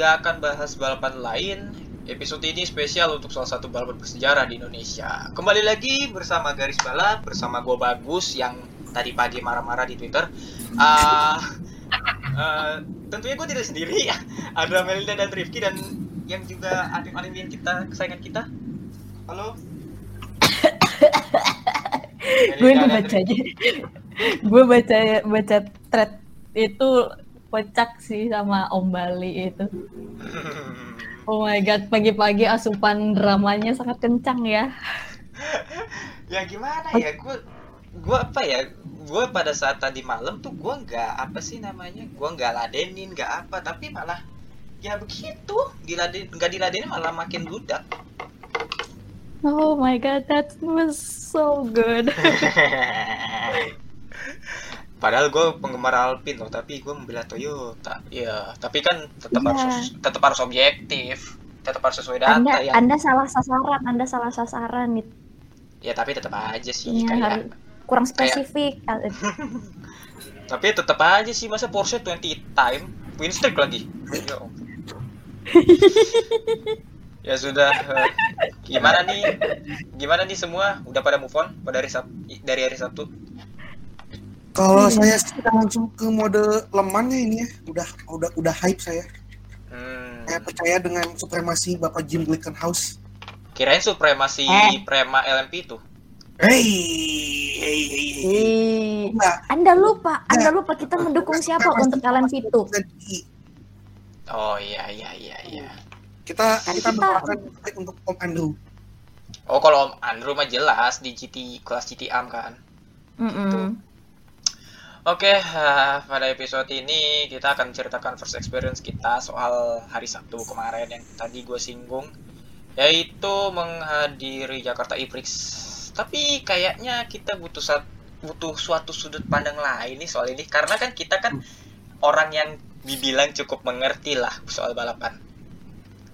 Gak akan bahas balapan lain. Episode ini spesial untuk salah satu balapan bersejarah di Indonesia. Kembali lagi bersama Garis Balap, bersama gue Bagus yang tadi pagi marah-marah di Twitter. Ah, eh, tentunya gue tidak sendiri. Ada Melinda dan Rifki dan yang juga adik-adik yang kita kesayangan kita. Halo. gue baca aja gue baca baca thread itu kocak sih sama Om Bali itu. Oh my god pagi-pagi asupan dramanya sangat kencang ya. Ya gimana ya? Gue gue apa ya? Gue pada saat tadi malam tuh gue nggak apa sih namanya? Gue nggak ladenin nggak apa. Tapi malah ya begitu. Diladen nggak diladenin malah makin budak. Oh my god that was so good padahal gue penggemar Alpine loh tapi gue membela Toyota. Ya tapi kan tetap Iya. harus tetap harus objektif tetap harus sesuai data anda ya anda salah sasaran anda salah sasaran nih ya tapi tetap aja sih Iya, kayak kurang kayak- spesifik. Tapi tetap aja sih masa Porsche 20 time win streak lagi. Ya ya sudah eh, gimana nih? Gimana nih semua? Udah pada move on? Pada hari Sab- dari hari Sabtu Kalau Hmm. saya sih udah langsung ke mode lemannya ini ya, udah udah udah hype saya. hmm, Saya percaya dengan supremasi Bapak Jim Glickenhaus. kirain supremasi Eh. prema LMP itu Hey, hey, hey, hey. Ih, Enggak, anda lupa anda lupa kita mendukung siapa untuk LMP itu oh iya iya iya iya Kita Kan kita kita- mendoakan untuk Om Andrew. oh kalau Om Andrew mah jelas di GT kelas GT Am kan Mm-mm. Oke, eh, pada episode ini kita akan menceritakan first experience kita soal hari Sabtu kemarin yang tadi gue singgung, yaitu menghadiri Jakarta E-Prix. Tapi kayaknya kita butuh sat- butuh suatu sudut pandang lain nih soal ini, karena kan kita kan orang yang dibilang cukup mengerti lah soal balapan.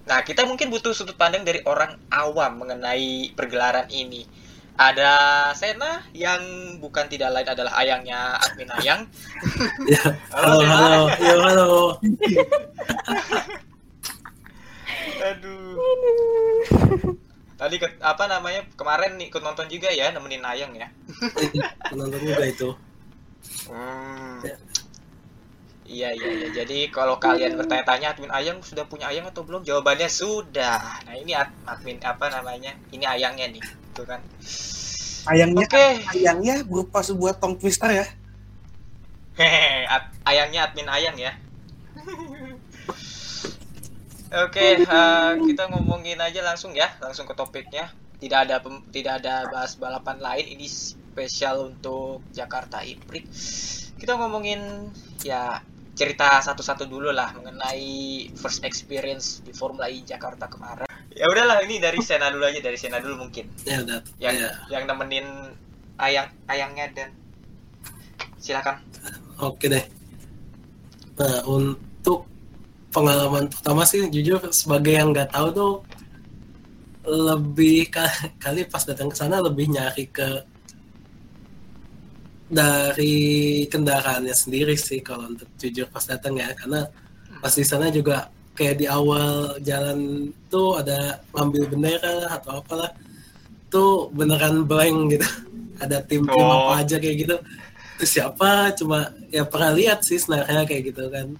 Nah, kita mungkin butuh sudut pandang dari orang awam mengenai pergelaran ini. Ada Sena yang bukan tidak lain adalah ayangnya admin Ayang. Ya, Halo, halo, halo, ya, halo. Aduh. Tadi ke, apa namanya kemarin nih ikut nonton juga ya nemenin Ayang ya. Penonton juga itu. Hmm. Ya. Iya iya iya. Jadi kalau kalian bertanya-tanya admin Ayang sudah punya Ayang atau belum? Jawabannya sudah. Nah ini ad- admin apa namanya? Ini Ayangnya nih, tuh kan. Ayangnya Oke. ayangnya berupa sebuah tong twister ya. Hehehe, ad- ayangnya admin ayang ya. Oke, eh, kita ngomongin aja langsung ya, langsung ke topiknya. Tidak ada pem- tidak ada bahas balapan lain, ini spesial untuk Jakarta E-Prix. Kita ngomongin ya cerita satu-satu dulu lah mengenai first experience di Formula E Jakarta kemarin. Ya udahlah, ini dari Sena dulu aja, dari Sena dulu mungkin. Ya, udah. Yang Ya, yang nemenin ayang ayangnya dan silakan. oke deh. Nah, untuk pengalaman pertama sih jujur sebagai yang nggak tahu tuh lebih ka- kali pas datang ke sana lebih nyari ke dari kendaraannya sendiri sih kalau untuk jujur pas datang ya karena pas di sana juga kayak di awal jalan tuh ada ngambil bendera atau apalah tuh beneran blank gitu. Ada tim-tim Oh. apa aja kayak gitu. Terus siapa? Cuma ya pernah lihat sih sebenarnya kayak gitu kan.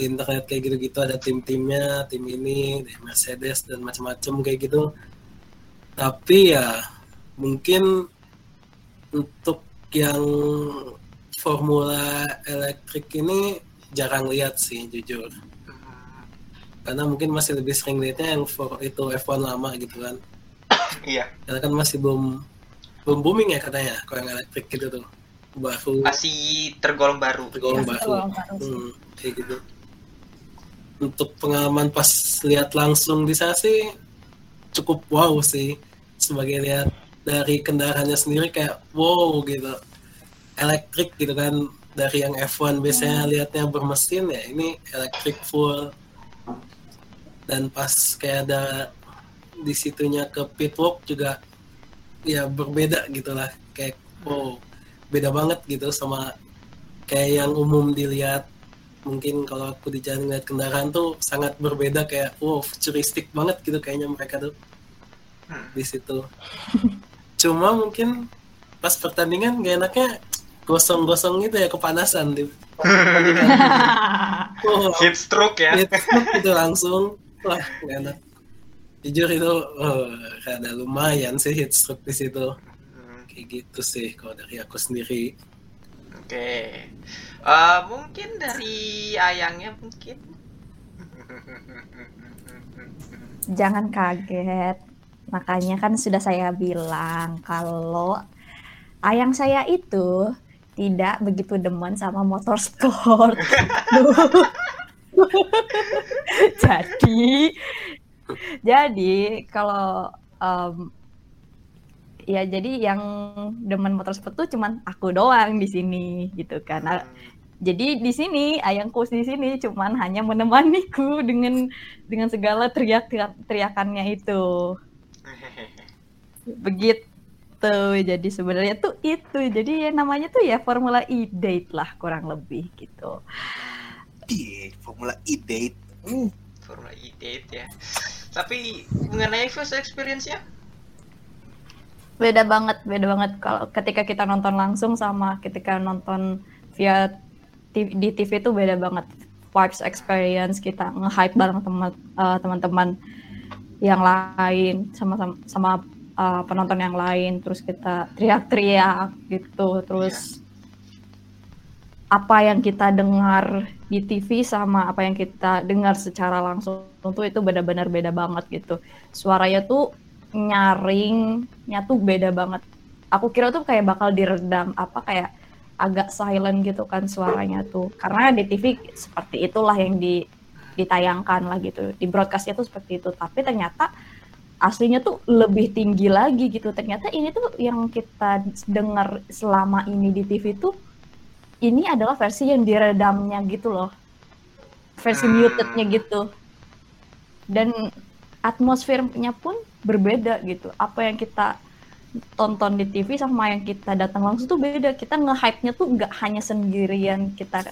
Di internet kayak gitu-gitu ada tim-timnya tim ini dari Mercedes dan macam-macam kayak gitu. Tapi ya mungkin untuk yang formula elektrik ini jarang lihat sih jujur karena mungkin masih lebih sering lihatnya yang for itu F1 lama gitu kan. Iya, karena kan masih belum belum booming ya katanya kalau yang elektrik gitu tuh. Baru. Masih tergolong baru. tergolong Masih baru. tergolong baru. Hmm, kayak gitu. Untuk pengalaman pas lihat langsung di sana sih cukup wow sih. Sebagai lihat dari kendaraannya sendiri kayak wow gitu. Elektrik gitu kan dari yang F1 biasanya lihatnya bermesin ya ini elektrik full dan pas kayak ada di situnya ke pitwalk juga ya berbeda gitulah kayak wow beda banget gitu sama kayak yang umum dilihat. Mungkin kalau aku di jalan ngeliat kendaraan tuh sangat berbeda kayak wow futuristik banget gitu kayaknya mereka tuh Hmm. di situ. Cuma mungkin pas pertandingan gak enaknya gosong-gosong gitu ya kepanasan di wow, Heat stroke ya. Heat stroke gitu langsung wah gak enak jujur itu oh, ada lumayan sih heat stroke di situ Hmm, kayak gitu sih kalau dari aku sendiri Oke. Eh, mungkin dari ayangnya mungkin. Jangan kaget. Makanya kan sudah saya bilang kalau ayang saya itu tidak begitu demen sama motorsport. jadi jadi kalau em, ya jadi yang demen motorsport tuh cuman aku doang di sini gitu kan. Nah, jadi di sini ayangku di sini cuman hanya menemaniku dengan dengan segala teriak teriakannya itu. Begitu. Jadi sebenarnya tuh itu. Jadi ya namanya tuh ya formula e date lah kurang lebih gitu Iya, Formula E date. Hmm, Formula E date ya. Tapi mengenai first experience-nya, beda banget beda banget. Kalau ketika kita nonton langsung sama ketika nonton via TV, di TV itu beda banget. Vibes experience kita nge-hype bareng teman eh, teman-teman yang lain sama sama, sama, eh, penonton yang lain. Terus kita teriak-teriak gitu terus apa yang kita dengar di TV sama apa yang kita dengar secara langsung tuh itu benar-benar beda banget gitu. Suaranya tuh nyaringnya tuh beda banget. Aku kira tuh kayak bakal diredam apa kayak agak silent gitu kan suaranya tuh. Karena di TV seperti itulah yang di ditayangkan lah gitu. Di broadcastnya tuh seperti itu. Tapi ternyata aslinya tuh lebih tinggi lagi gitu. Ternyata ini tuh yang kita dengar selama ini di TV tuh ini adalah versi yang diredamnya gitu loh. Versi Hmm. mutednya gitu. Dan atmosfernya pun berbeda gitu. Apa yang kita tonton di TV sama yang kita datang langsung tuh beda. Kita nge-hype-nya tuh nggak hanya sendirian. Kita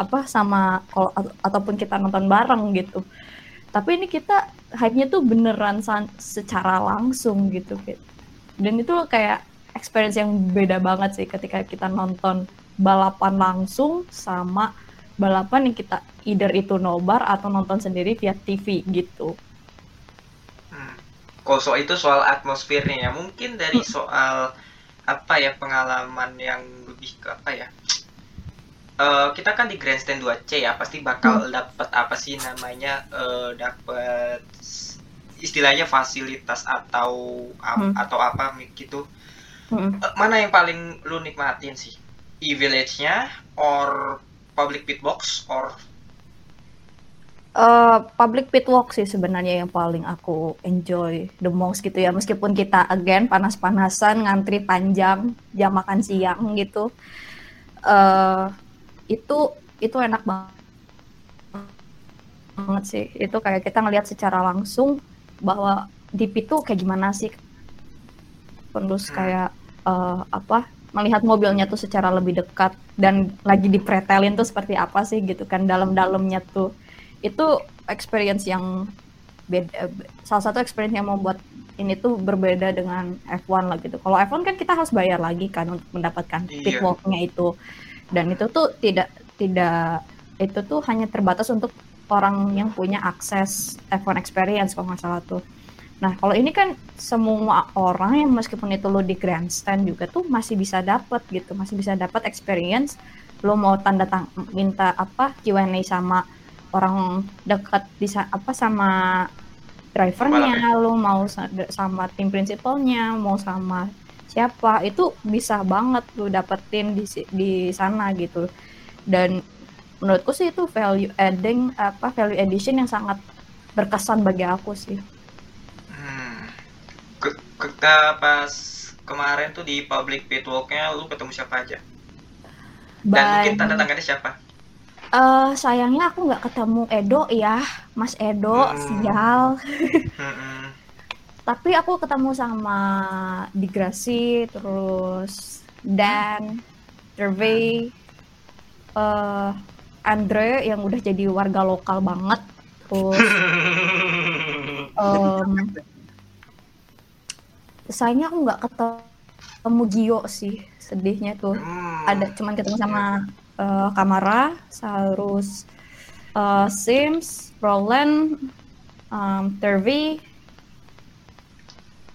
apa sama kalau atau- ataupun kita nonton bareng gitu. Tapi ini kita hype-nya tuh beneran secara langsung gitu dan itu kayak experience yang beda banget sih ketika kita nonton balapan langsung sama balapan yang kita either itu nobar atau nonton sendiri via TV gitu hmm. soal itu soal atmosfernya ya, mungkin dari soal apa ya pengalaman yang lebih ke apa ya? Eh, kita kan di grandstand 2C ya, pasti bakal dapat apa sih namanya eh, dapat istilahnya fasilitas atau Hmm. atau apa gitu. Mm. Eh, mana yang paling lu nikmatin sih? E-village-nya or public pit box or Eh, public pit walk sih sebenarnya yang paling aku enjoy the most gitu ya meskipun kita again panas-panasan ngantri panjang jam makan siang gitu eh itu itu enak banget sih itu kayak kita ngelihat secara langsung bahwa di pit tuh kayak gimana sih terus Hmm. kayak eh, apa melihat mobilnya tuh secara lebih dekat dan lagi dipretelin tuh seperti apa sih gitu kan dalam-dalamnya tuh itu experience yang beda salah satu experience yang membuat ini tuh berbeda dengan F1 lah gitu. Kalau F1 kan kita harus bayar lagi kan untuk mendapatkan pit Iya. walk-nya itu. Dan itu tuh tidak tidak itu tuh hanya terbatas untuk orang yang punya akses F1 experience kalau nggak salah tuh. Nah, kalau ini kan semua orang yang meskipun itu lo di grandstand juga tuh masih bisa dapat gitu, masih bisa dapat experience. Lo mau tanda tang minta apa Q&A sama orang dekat di apa sama drivernya, lu mau sa- sama tim principalnya, mau sama siapa itu bisa banget lu dapetin di di sana gitu. Dan menurutku sih itu value adding apa value addition yang sangat berkesan bagi aku sih. Hmm. Ke, ke- ke- pas kemarin tuh di public pit walk-nya lu ketemu siapa aja? Dan mungkin tanda tangannya siapa? Eh, sayangnya aku nggak ketemu Edo ya, Mas Edo, Hmm. sial. Mm-mm. Tapi aku ketemu sama Digrasi, terus Dan, Dervey, eh Andre yang udah jadi warga lokal banget, terus em, sayangnya aku nggak ketemu Gio sih, sedihnya tuh. Hmm. ada cuman ketemu sama eh, Kamara, terus eh, Sims, Roland, um, Turvey,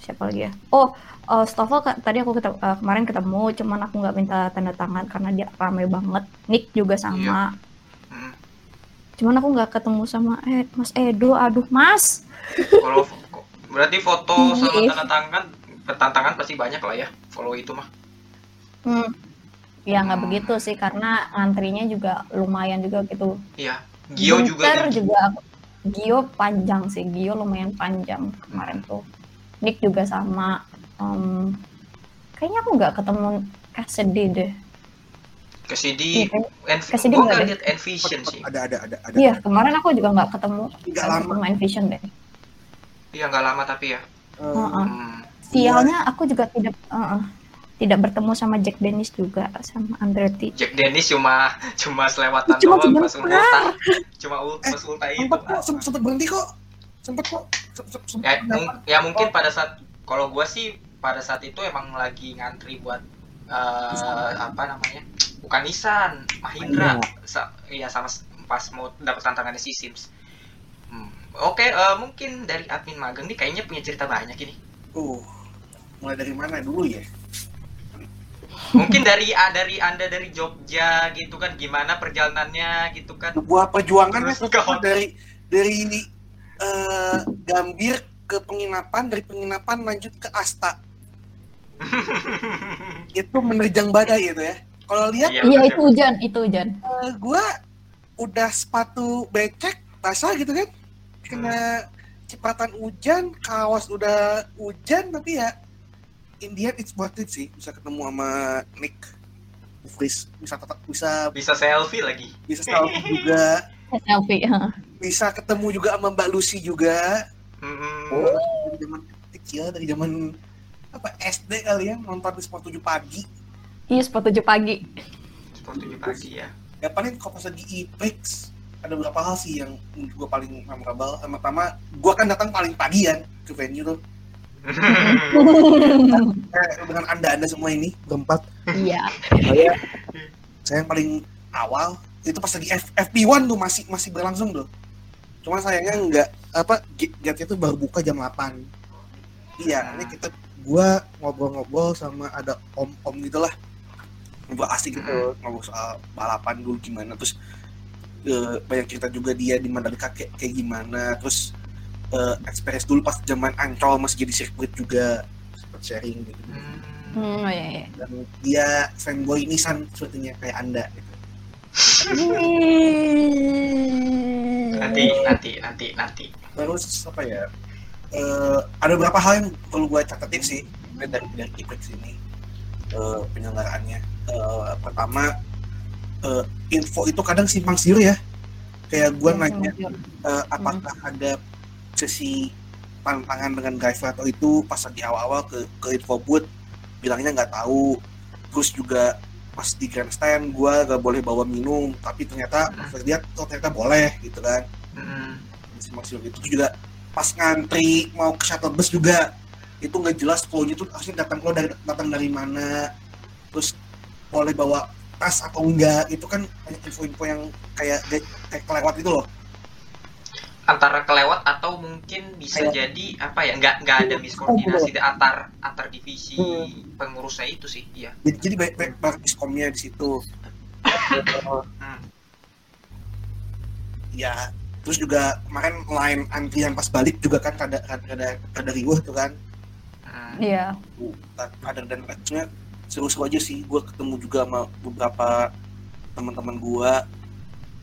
siapa lagi ya? Oh, eh, Stoffel tadi aku ketemu, eh, kemarin ketemu, cuman aku nggak minta tanda tangan karena dia rame banget. Nick juga sama. Hmm. Cuman aku nggak ketemu sama eh, Mas Edo. Aduh, Mas. Kalau berarti foto sama tanda tangan tantangan pasti banyak lah ya follow itu mah. Hmm. Ya nggak Hmm. begitu sih karena antrinya juga lumayan juga gitu. Iya. Gio juga Gunter tinggi. juga Gio panjang sih Gio lumayan panjang kemarin tuh Nick juga sama Em, kayaknya aku nggak ketemu Cassidy deh Cassidy, Env- Cassidy gua nggak ada. lihat Envision sih. Ada ada ada ada. iya kemarin aku juga nggak ketemu Nggak lama. Envision deh Iya nggak lama tapi ya. Eh, Heeh. Hmm. Sialnya aku juga tidak eh, eh, tidak bertemu sama Jack Dennis juga sama Andretti Jack Dennis cuma cuma selewatan Cuma doang pas sebentar. ulta. Cuma ul, Eh, pas ulta itu. Sempet kok, sempet, sempet berhenti kok. Sempet kok. Sempet, sempet, sempet Ya, mung- dapat. ya mungkin pada saat kalau gua sih pada saat itu emang lagi ngantri buat eh, apa namanya? Bukan Nissan, Mahindra. Sa- Iya sama pas mau dapat tantangannya si Sims. Hmm. Oke, eh, mungkin dari admin magang nih kayaknya punya cerita banyak ini. Uh, mulai dari mana dulu ya? Mungkin dari ah, dari Anda dari Jogja gitu kan gimana perjalanannya gitu kan. Sebuah perjuangan ya, dari dari eh, Gambir ke penginapan, dari penginapan lanjut ke Asta. Itu menerjang badai itu ya. Kalau lihat Iya, iya itu hujan itu hujan eh, gua udah sepatu becek basah gitu kan kena cipratan hujan kaos udah hujan tapi ya in the end it's worth it sih bisa ketemu sama Nick Fris bisa tetap bisa Bisa selfie lagi. bisa selfie juga selfie heeh. bisa ketemu juga sama Mbak Lucy juga Mm-mm. dari zaman kecil dari zaman apa SD kali ya nonton di Sport 7 pagi iya sport 7 pagi Seperti pagi ya. ya paling kalau pas lagi IPEX ada beberapa hal sih yang gue paling memorable yang pertama gue kan datang paling pagi kan ke venue tuh dengan anda anda semua ini berempat iya. Saya saya yang paling awal itu pas lagi F, FP1 tuh masih masih berlangsung tuh. Cuma sayangnya nggak apa gate itu baru buka jam 8 iya ini kita gua ngobrol-ngobrol sama ada om-om gitulah ngobrol asik gitu ngobrol soal balapan dulu gimana terus eh, banyak cerita juga dia di Mandalika kayak, kayak gimana terus eh, experience dulu pas zaman Ancol masih jadi sirkuit juga sempat sharing gitu Hmm. hmm, oh, iya, iya. dan dia fanboy Nissan sepertinya kayak anda gitu. Nanti nanti nanti nanti. terus apa ya eh, ada beberapa hal yang perlu gue catetin sih dari dari IPEX ini eh, penyelenggaraannya Eh, pertama eh, info itu kadang simpang siur ya kayak gue Iya, nanya eh, apakah ada sesi tantangan dengan atau itu pas lagi awal-awal ke ke info booth bilangnya nggak tahu. Terus juga pas di grandstand gue gak boleh bawa minum tapi ternyata pas lihat oh ternyata boleh gitu kan. Simpang siur itu juga. Pas ngantri mau ke shuttle bus juga itu nggak jelas flow-nya tuh harusnya datang lo dari datang dari mana. Terus boleh bawa tas atau enggak itu kan info-info yang kayak kayak kelewat itu loh Antara kelewat atau mungkin bisa Kayak- jadi apa ya nggak nggak ada miskoordinasi di antar antar divisi pengurusnya itu sih iya. Jadi jadi banyak banyak banget diskomnya di situ. Hmm. ya terus juga kemarin line antrian pas balik juga kan ada ada ada riuh tuh kan. Hmm. Iya. ada dan maksudnya seru-seru aja sih. Gue ketemu juga sama beberapa teman-teman gue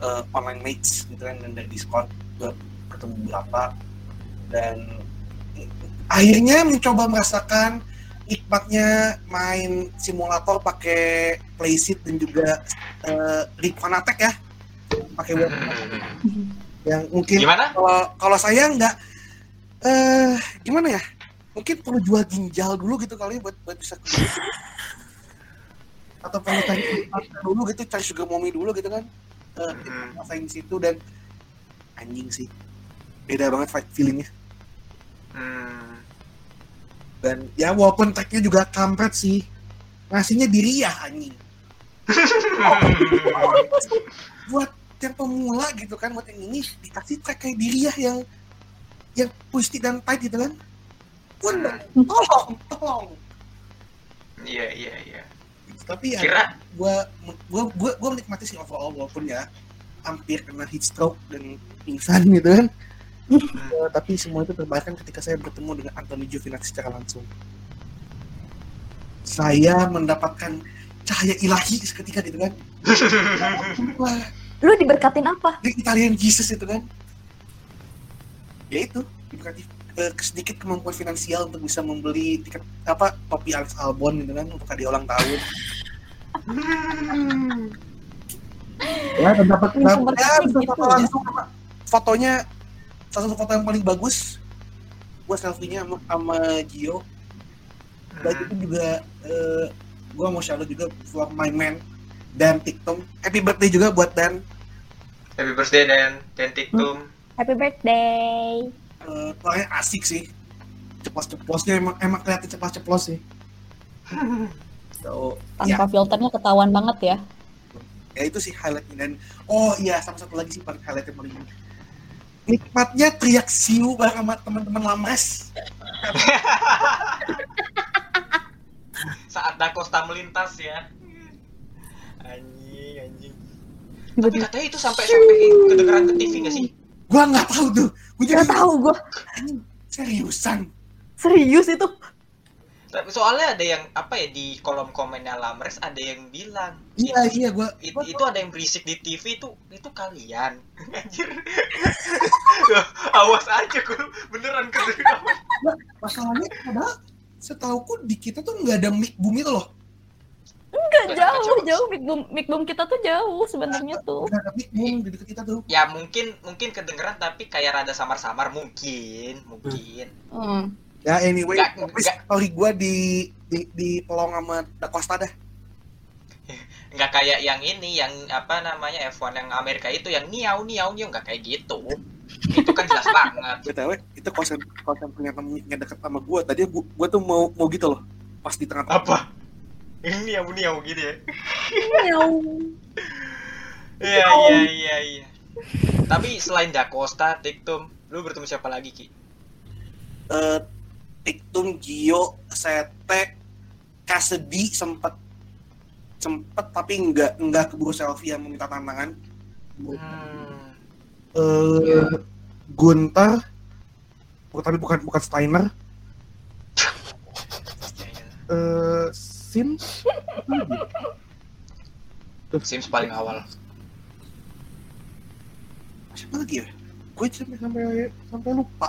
eh, online mates gitu kan dan dari discord ketemu beberapa. Dan akhirnya mencoba merasakan nikmatnya main simulator pakai playseat dan juga eh, rig fanatek ya. Pakai web. Yang mungkin kalau kalau saya nggak eh gimana ya? Mungkin perlu jual ginjal dulu gitu kali buat buat bisa ke atau perlu cari dulu gitu cari sugar mommy dulu gitu kan. Eh Hmm. ngapain di situ dan anjing sih beda banget fight feelingnya. Hmm. dan ya walaupun tagnya juga kampret sih ngasihnya diri ya anjing. Buat yang pemula gitu kan buat yang ini dikasih track kayak diri ya yang yang puistik dan tight gitu kan. Pun tolong tolong. Iya iya iya. tapi ya Kira gua gua gua gua menikmati sih overall walaupun ya hampir kena heat stroke dan pingsan gitu kan Eh, tapi semua itu terbayarkan ketika saya bertemu dengan Anthony Giovinazzi secara langsung. Saya mendapatkan cahaya ilahi seketika gitu kan wah Lu diberkatin apa? di Italian Jesus itu kan. Ya itu diberkati eh, sedikit kemampuan finansial untuk bisa membeli tiket apa topi Alex Albon gitu kan untuk hadiah ulang tahun. Ya dan dapat ya, gitu. ya. langsung sama fotonya salah satu foto yang paling bagus gua selfie-nya sama, sama Gio. Dan itu juga eh, gua mau shout out juga for my man Dan Tiktum. Happy birthday juga buat Dan. Happy birthday dan. Dan Tiktum. Happy birthday. eh orangnya asik sih. Ceplos-ceplosnya emang emang kelihatan ceplos-ceplos sih. So ya, Tanpa filternya ketahuan banget ya. ya itu sih highlightnya. Dan oh iya sama satu lagi sih paling highlight yang paling nikmatnya teriak siu bareng sama teman-teman lamres Saat Dakosta melintas ya. Anjing anjing. Tapi katanya itu sampai sampai kedengeran ke TV nggak sih? gua nggak tahu tuh gua jadi Gak tahu gue anjing, seriusan serius itu. Tapi soalnya ada yang apa ya di kolom komennya Lamres ada yang bilang iya iya gua, It- gua itu ada yang berisik di TV itu itu kalian anjir awas aja gue beneran kedengeran masalahnya padahal setauku di kita tuh nggak ada mic boom itu loh Enggak Nggak jauh, kacau. jauh mic boom, mic boom kita tuh jauh sebenarnya tuh. nggak ada mic boom di dekat kita tuh ya mungkin mungkin kedengeran tapi kayak rada samar-samar mungkin mungkin Hmm. Ya anyway story gua di di di pelong sama Da Costa dah. Nggak kayak yang ini yang apa namanya F1 yang Amerika itu yang niau niau niau nggak kayak gitu. Itu kan jelas banget. Btw itu konsen konsen ternyata mic-nya deket sama gua. Tadi gua, gua tuh mau mau gitu loh pas di tengah apa? Ini niau niau gitu ya? Miau. iya iya iya iya. Tapi selain Dakosta Tiktum lu bertemu siapa lagi ki? Eh Tiktum, Gio, Sete, Kasedi sempet sempet tapi nggak nggak keburu selfie yang meminta tantangan. hmm. Eh Gunter, bu- tapi bukan bukan Steiner. Eh Sims, Sims paling awal siapa lagi ya? Gue sampai sampai sampai lupa.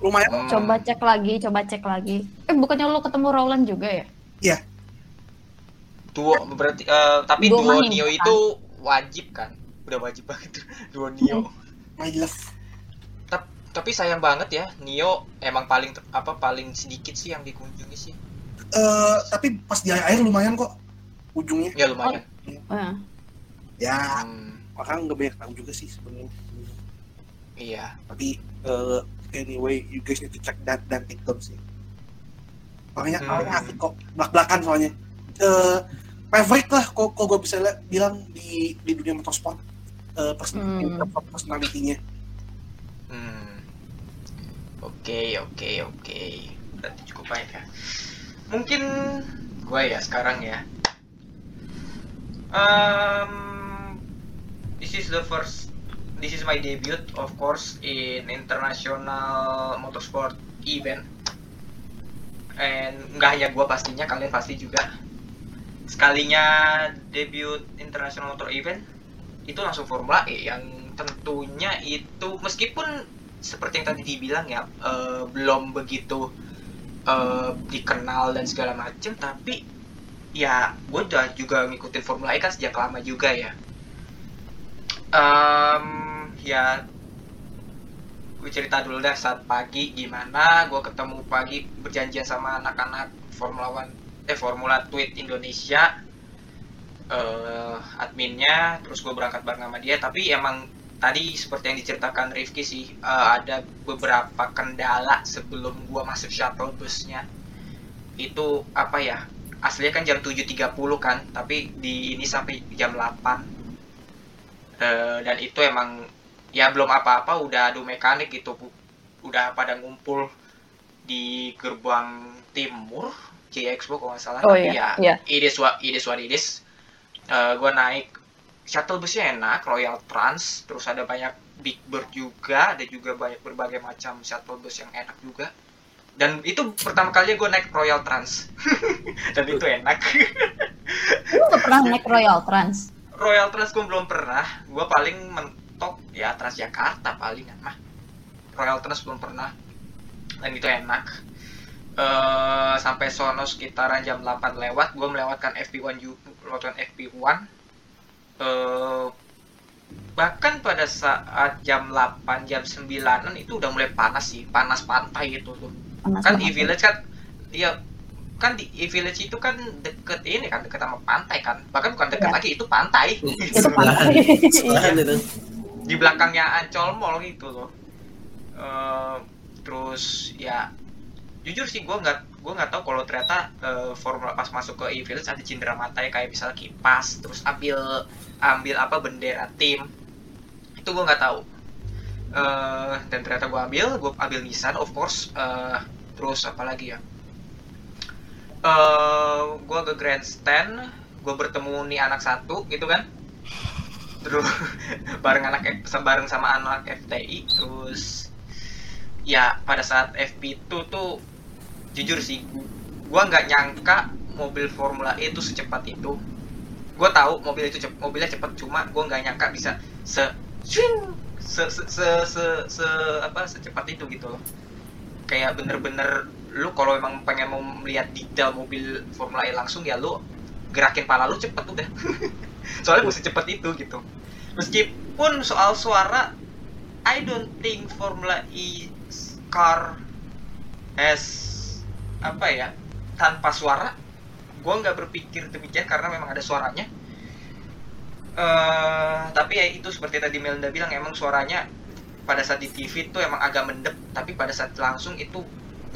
Lumayan. Hmm. Coba cek lagi, coba cek lagi. Eh bukannya lu ketemu Roland juga ya? duo berarti eh, tapi Duo duo Nio kan? itu wajib kan udah wajib banget tuh, duo Nio My love. tapi sayang banget ya Nio emang paling apa paling sedikit sih yang dikunjungi sih Eh tapi pas di akhir lumayan kok ujungnya. ya lumayan Nah, Ya Hmm, orang nggak banyak tahu juga sih sebenarnya. iya tapi uh, anyway you guys need to check that dan TikTok sih orangnya Hmm. orangnya asik kok belak belakan soalnya uh, favorite lah kok kok gue bisa lihat- bilang di di dunia motorsport uh, person Hmm. personality-nya Hmm. oke oke oke berarti cukup baik ya mungkin gue ya sekarang ya um, this is the first this is my debut of course in international motorsport event. And nggak hanya gue pastinya kalian pasti juga. Sekalinya debut international motor event itu langsung Formula E yang tentunya itu meskipun seperti yang tadi dibilang ya eh, belum begitu eh, dikenal dan segala macem tapi ya gue udah juga ngikutin Formula E kan sejak lama juga ya. Em, ya gue cerita dulu deh saat pagi gimana gue ketemu pagi berjanjian sama anak-anak Formula One eh Formula Tweet Indonesia. Eh adminnya terus gue berangkat bareng sama dia tapi emang tadi seperti yang diceritakan Rifki sih eh, ada beberapa kendala sebelum gue masuk shuttle busnya. Itu apa ya aslinya kan jam 7.30 kan tapi di ini sampai jam 8 Eh, dan itu emang ya belum apa-apa udah adu mekanik gitu Bu. udah pada ngumpul di gerbang timur CXPO kalau nggak salah Oh, tapi iya, ya iya. it is what it is what it is gue naik shuttle busnya enak Royal Trans terus ada banyak Big Bird juga ada juga banyak berbagai macam shuttle bus yang enak juga dan itu pertama kalinya gue naik Royal Trans dan itu enak Lu pernah naik Royal Trans? Royal Trans gue belum pernah. Gue paling mentok ya Transjakarta paling mah. Royal Trans belum pernah. Dan itu enak. eh sampai sono sekitaran jam 8 lewat, gue melewatkan FP1 ju- melewatkan FP1. eh bahkan pada saat jam 8, jam 9 itu udah mulai panas sih, panas pantai gitu tuh Panas kan e-village kan dia kan di e-village itu kan deket ini kan deket sama pantai kan bahkan bukan deket Iya. lagi itu pantai Itu pantai. Di belakangnya Ancol Mall gitu loh. Eh, terus ya jujur sih gue nggak gue nggak tahu kalau ternyata eh, formula pas masuk ke e-village ada cindera mata kayak misalnya kipas terus ambil ambil apa bendera tim. Itu gue nggak tahu. Eh, dan ternyata gue ambil gue ambil Nissan of course Eh, terus apa lagi ya? Eh gue ke grandstand gue bertemu nih anak satu gitu kan terus bareng anak bareng sama anak FTI terus ya pada saat FP itu tuh jujur sih gue nggak nyangka mobil Formula E itu secepat itu. Gue tahu mobil itu cep- mobilnya cepat cuma gue nggak nyangka bisa se swing, se se se, se- se- apa secepat itu gitu loh. Kayak bener-bener lu kalau emang pengen mau melihat detail mobil Formula E langsung ya lu gerakin pala lu cepet udah soalnya mesti cepet itu gitu. Meskipun soal suara I don't think Formula E car has apa ya tanpa suara gue nggak berpikir demikian karena memang ada suaranya. Eh tapi ya itu seperti tadi Melinda bilang emang suaranya pada saat di TV itu emang agak mendep tapi pada saat langsung itu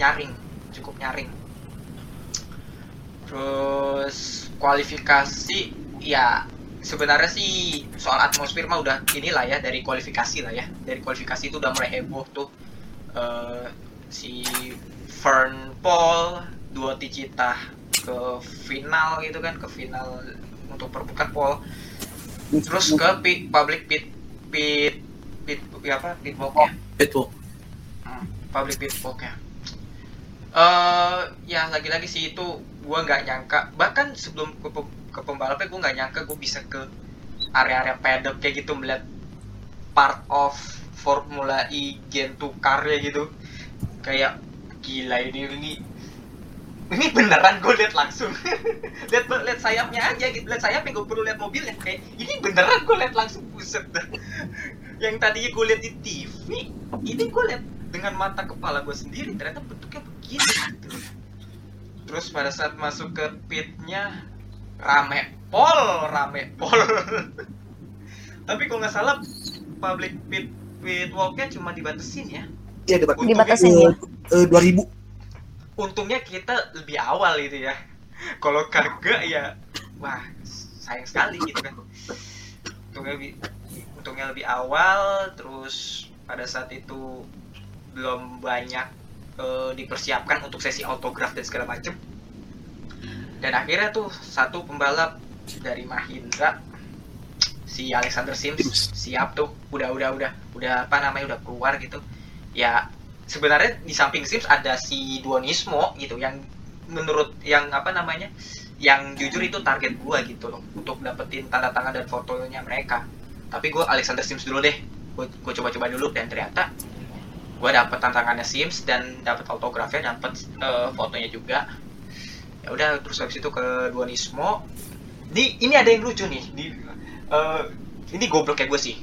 nyaring cukup nyaring. Terus kualifikasi ya sebenarnya sih soal atmosfer mah udah inilah ya dari kualifikasi lah ya. Dari kualifikasi itu udah mulai heboh tuh. Eh, si Fern Paul dua Ticita ke final gitu kan ke final untuk perbukaan Paul. Terus ke pit, public pit pit pit ya apa pit walk ya Pitwalk. Hmm, public pit walk ya. Eh ya lagi-lagi sih itu gua nggak nyangka. Bahkan sebelum ke, ke pembalapnya gua nggak nyangka gue bisa ke area-area paddock kayak gitu melihat part of Formula E Gen 2 car ya gitu. Kayak gila ini ini ini beneran gue lihat langsung. Lihat lihat sayapnya aja gitu. Lihat sayapnya gue perlu lihat mobilnya. Kayak ini beneran gue lihat langsung buset dah. Yang tadinya gue lihat di TV ini gue lihat dengan mata kepala gue sendiri ternyata bentuknya begini. Gitu. terus pada saat masuk ke pitnya rame pol rame pol. Tapi kalau nggak salah public pit pit walknya cuma dibatasin ya? Iya Dibatasin ya? Eh, 2000. untungnya kita lebih awal gitu ya. Kalau kagak ya wah sayang sekali gitu kan. Untungnya lebih untungnya lebih awal terus pada saat itu belum banyak eh, dipersiapkan untuk sesi autograf dan segala macem dan akhirnya tuh satu pembalap dari Mahindra si Alexander Sims siap tuh. Udah udah udah. Udah apa namanya udah keluar gitu. Ya sebenarnya di samping Sims ada si Duonismo gitu yang menurut yang apa namanya yang jujur itu target gua gitu loh untuk dapetin tanda tangan dan fotonya mereka. Tapi gua Alexander Sims dulu deh. Gue coba-coba dulu dan ternyata gue dapet tantangannya Sims dan dapet autografnya dapet eh, fotonya juga ya udah terus habis itu ke Duonismo di ini ada yang lucu nih di eh, ini goblok ya gue sih.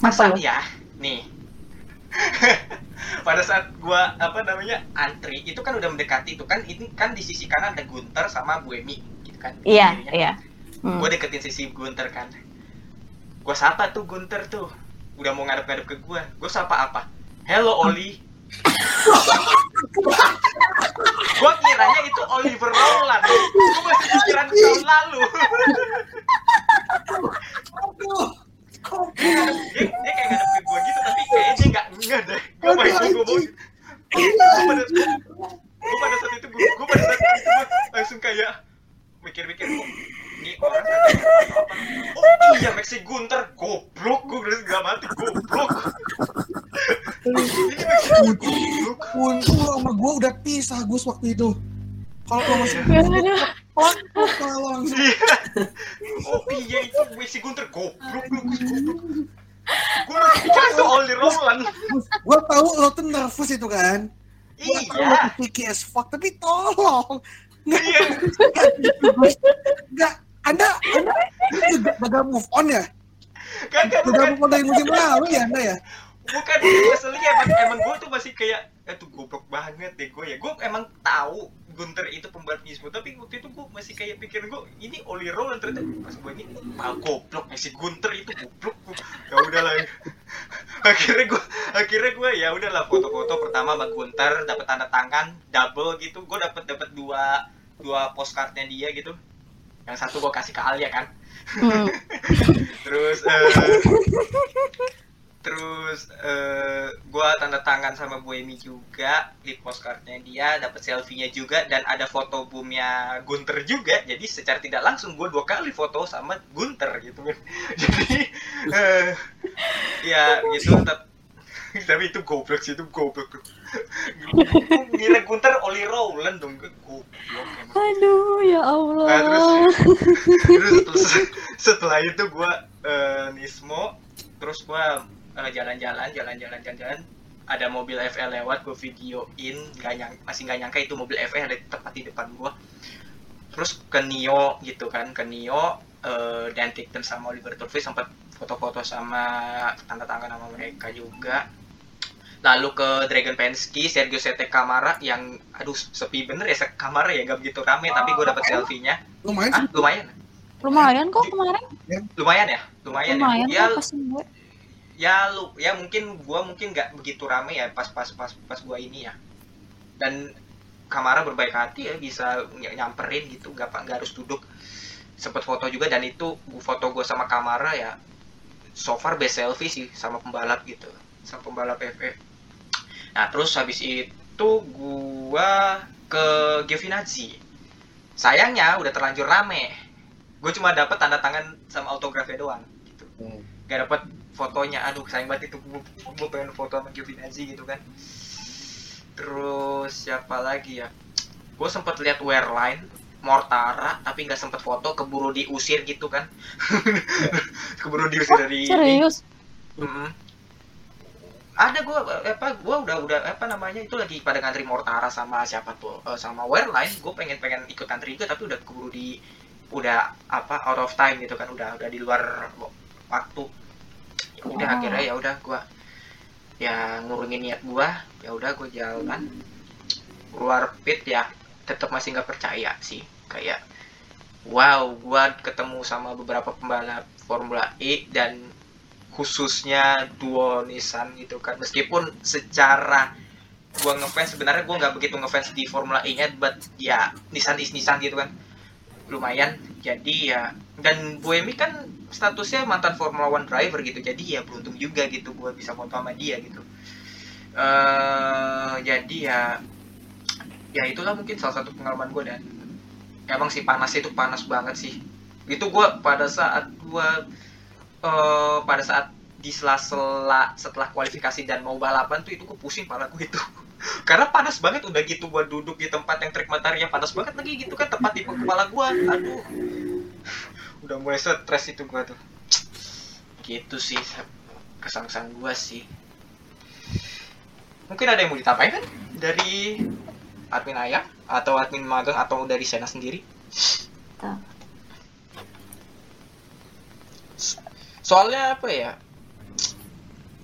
Masa ya nih. Pada saat gua apa namanya antri itu kan udah mendekati itu kan ini kan di sisi kanan ada Gunter sama Buemi gitu kan Iya, Kirinya. iya. Hmm. gue deketin sisi Gunter kan. Gue sapa tuh Gunter tuh udah mau ngadep-ngadep ke gue gue sapa apa? Hello Oli gue kiranya itu Oliver Rowland. Gue masih pikiran tahun lalu. Dia, dia kayak ngadep ke gue gitu tapi kayaknya dia nggak nggak deh gue main gue ngomong gue pada saat itu gue pada saat itu langsung kayak mikir-mikir kok oh iya Maxi Gunter. Goblok gue udah nggak mati goblok. Ini Maxi goblok untung lo sama gue udah pisah Gus waktu itu. Kalau lo masih Plak, kalau langsung. Iya. Oh iya itu Maxi Gunter. Goblok lu Gus, goblok gue masih itu Oli Rowland gue tahu lo tuh nervous itu kan. Gue iya. picky as fuck, tapi tolong. iya. Enggak, Anda, Anda gagal move on ya? kagak Gagal bukan move on dari musim lalu ya Anda ya? bukan keselnya emang emang gue tuh masih kayak eh tuh goblok banget deh gue ya. Gue emang tahu Gunter itu pembalap Gizmo tapi waktu itu gue masih kayak pikir gue ini Oli Rowland ternyata. Pas gue ini ah goblok si Gunter itu goblok ya udahlah. Akhirnya gue akhirnya gue ya udahlah foto-foto pertama sama Gunter dapat tanda tangan double gitu. Gue dapat dapat dua dua postcardnya dia gitu yang satu gue kasih ke Alia kan? Hmm. terus eh, terus eh, gua tanda tangan sama Boemi juga di postcardnya dia dapat selfie-nya juga dan ada foto boomnya Gunter juga. Jadi secara tidak langsung gua dua kali foto sama Gunter gitu kan. Jadi eh, ya gitu tep- tapi itu goblok sih itu goblok ngira Gunter Oli Rowland dong goblok emang. Aduh, ya Allah. Nah, terus, terus setelah, setelah itu gue Nismo terus gue jalan-jalan jalan-jalan jalan-jalan. Ada mobil FL lewat gue videoin nggak nyang masih nggak nyangka itu mobil FL ada tepat di depan gue terus ke Nio gitu kan ke Nio eh, dan Tikton sama Oliver Turvey sempat foto-foto sama tanda tangan sama mereka juga lalu ke Dragon Pensky, Sergio Sete Camara yang aduh sepi bener ya Camara ya gak begitu rame tapi gue dapet selfie-nya. Lumayan ah lumayan. Lumayan kok kemarin. lumayan ya? Lumayan, Lumayan ya ya, gue. ya lu ya mungkin gua mungkin nggak begitu rame ya pas pas pas pas gua ini ya. Dan Kamara berbaik hati ya bisa ny- nyamperin gitu nggak pak nggak harus duduk. Sempet foto juga dan itu foto gua sama Kamara ya so far best selfie sih sama pembalap gitu sama pembalap FE nah terus habis itu gua ke Giovinazzi. Sayangnya udah terlanjur rame. Gue cuma dapat tanda tangan sama autografnya doang gitu. Gak dapet fotonya. Aduh sayang banget itu gue pengen foto sama Giovinazzi gitu kan. Terus siapa lagi ya? Gue sempet lihat Wearline Mortara tapi nggak sempet foto keburu diusir gitu kan. Keburu diusir dari Serius? Ada gue apa gue udah udah apa namanya itu lagi pada ngantri Mortara sama siapa tuh eh, sama Wearline gue pengen pengen ikut antri juga tapi udah keburu di udah apa out of time gitu kan. Udah udah di luar waktu. Ya udah Oh. akhirnya ya udah gue ya ngurungin niat gue ya udah gue jalan. Keluar pit ya tetap masih nggak percaya sih. Kayak wow gue ketemu sama beberapa pembalap Formula E dan khususnya duo Nissan gitu kan. Meskipun secara gua ngefans sebenarnya gua nggak begitu ngefans di Formula E nya but ya Nissan is Nissan gitu kan. Lumayan. Jadi ya dan Buemi kan statusnya mantan Formula One driver gitu. Jadi ya beruntung juga gitu gua bisa foto sama dia gitu. Eh jadi ya ya itulah mungkin salah satu pengalaman gue dan emang sih panas itu panas banget sih. Itu gue pada saat gue eh, pada saat di sela-sela setelah kualifikasi dan mau balapan tuh itu gue pusing pala gue itu karena panas banget udah gitu gua duduk di tempat yang matahari yang panas banget lagi gitu kan tepat di kepala gua. Aduh. Udah mulai stres itu gua tuh. Gitu sih kesan-kesan gua sih. Mungkin ada yang mau ditambahin kan? Dari admin ayah atau admin magang atau dari Sena sendiri. Soalnya apa ya?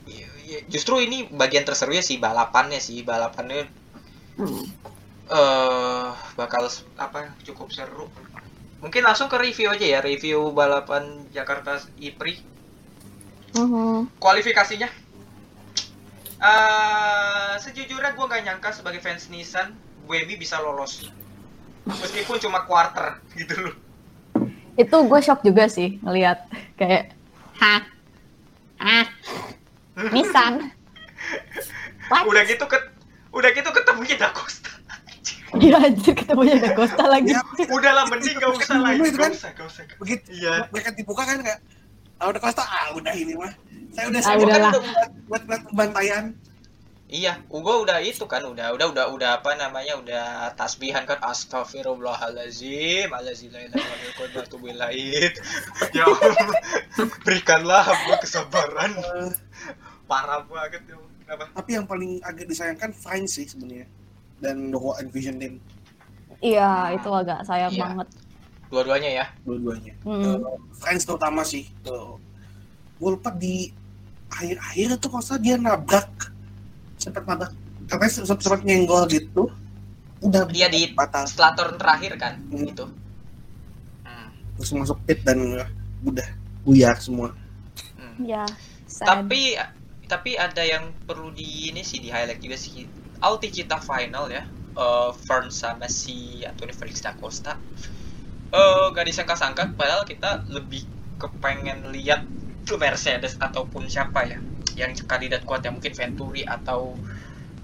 Ya, ya, justru ini bagian terseru ya sih balapannya sih balapannya Hmm. eh bakal s- apa cukup seru. Mungkin langsung ke review aja ya review balapan Jakarta IPRI. Mhm. kualifikasinya? Eh sejujurnya gue nggak nyangka sebagai fans Nissan WB bisa lolos. Meskipun cuma quarter gitu loh. Itu gue shock juga sih ngelihat kayak hah? Ah Nissan What? udah gitu ke udah gitu ketemu Da Costa. Gila anjir ketemunya ada Costa lagi. Ya, udahlah mending gak usah Dulu itu gak kan. usah gak usah. Begitu. Iya. Mereka dibuka kan kayak ah udah Costa ah udah ini mah. Saya udah Ah, kan udah buat buat buat pembantaian Iya, Ugo udah itu kan, udah udah udah udah apa namanya, udah tasbihan kan astagfirullahalazim, alazilailailailailailailait. Ya Allah, berikanlah hamba kesabaran. Eh, Parah banget ya. Kenapa? tapi yang paling agak disayangkan Fine sih sebenarnya dan Doho Envision Team Iya itu agak sayang Iya. banget Dua-duanya ya. dua-duanya Hmm. Eh, Friends terutama sih uh, gue lupa di akhir-akhir kalau salah dia nabrak sempat nabrak katanya sempat, sempat nyenggol gitu udah Dia di batal setelah turn terakhir kan, Hmm. itu. Hmm. terus masuk pit dan uh, udah buyar semua hmm. Ya sad. Tapi tapi ada yang perlu di ini sih di highlight juga sih. Ulti Cita final ya. Eh Fern sama si Anthony Felix da Costa. Eh gak disangka-sangka padahal kita lebih kepengen lihat Mercedes ataupun siapa ya yang kandidat kuat ya mungkin Venturi atau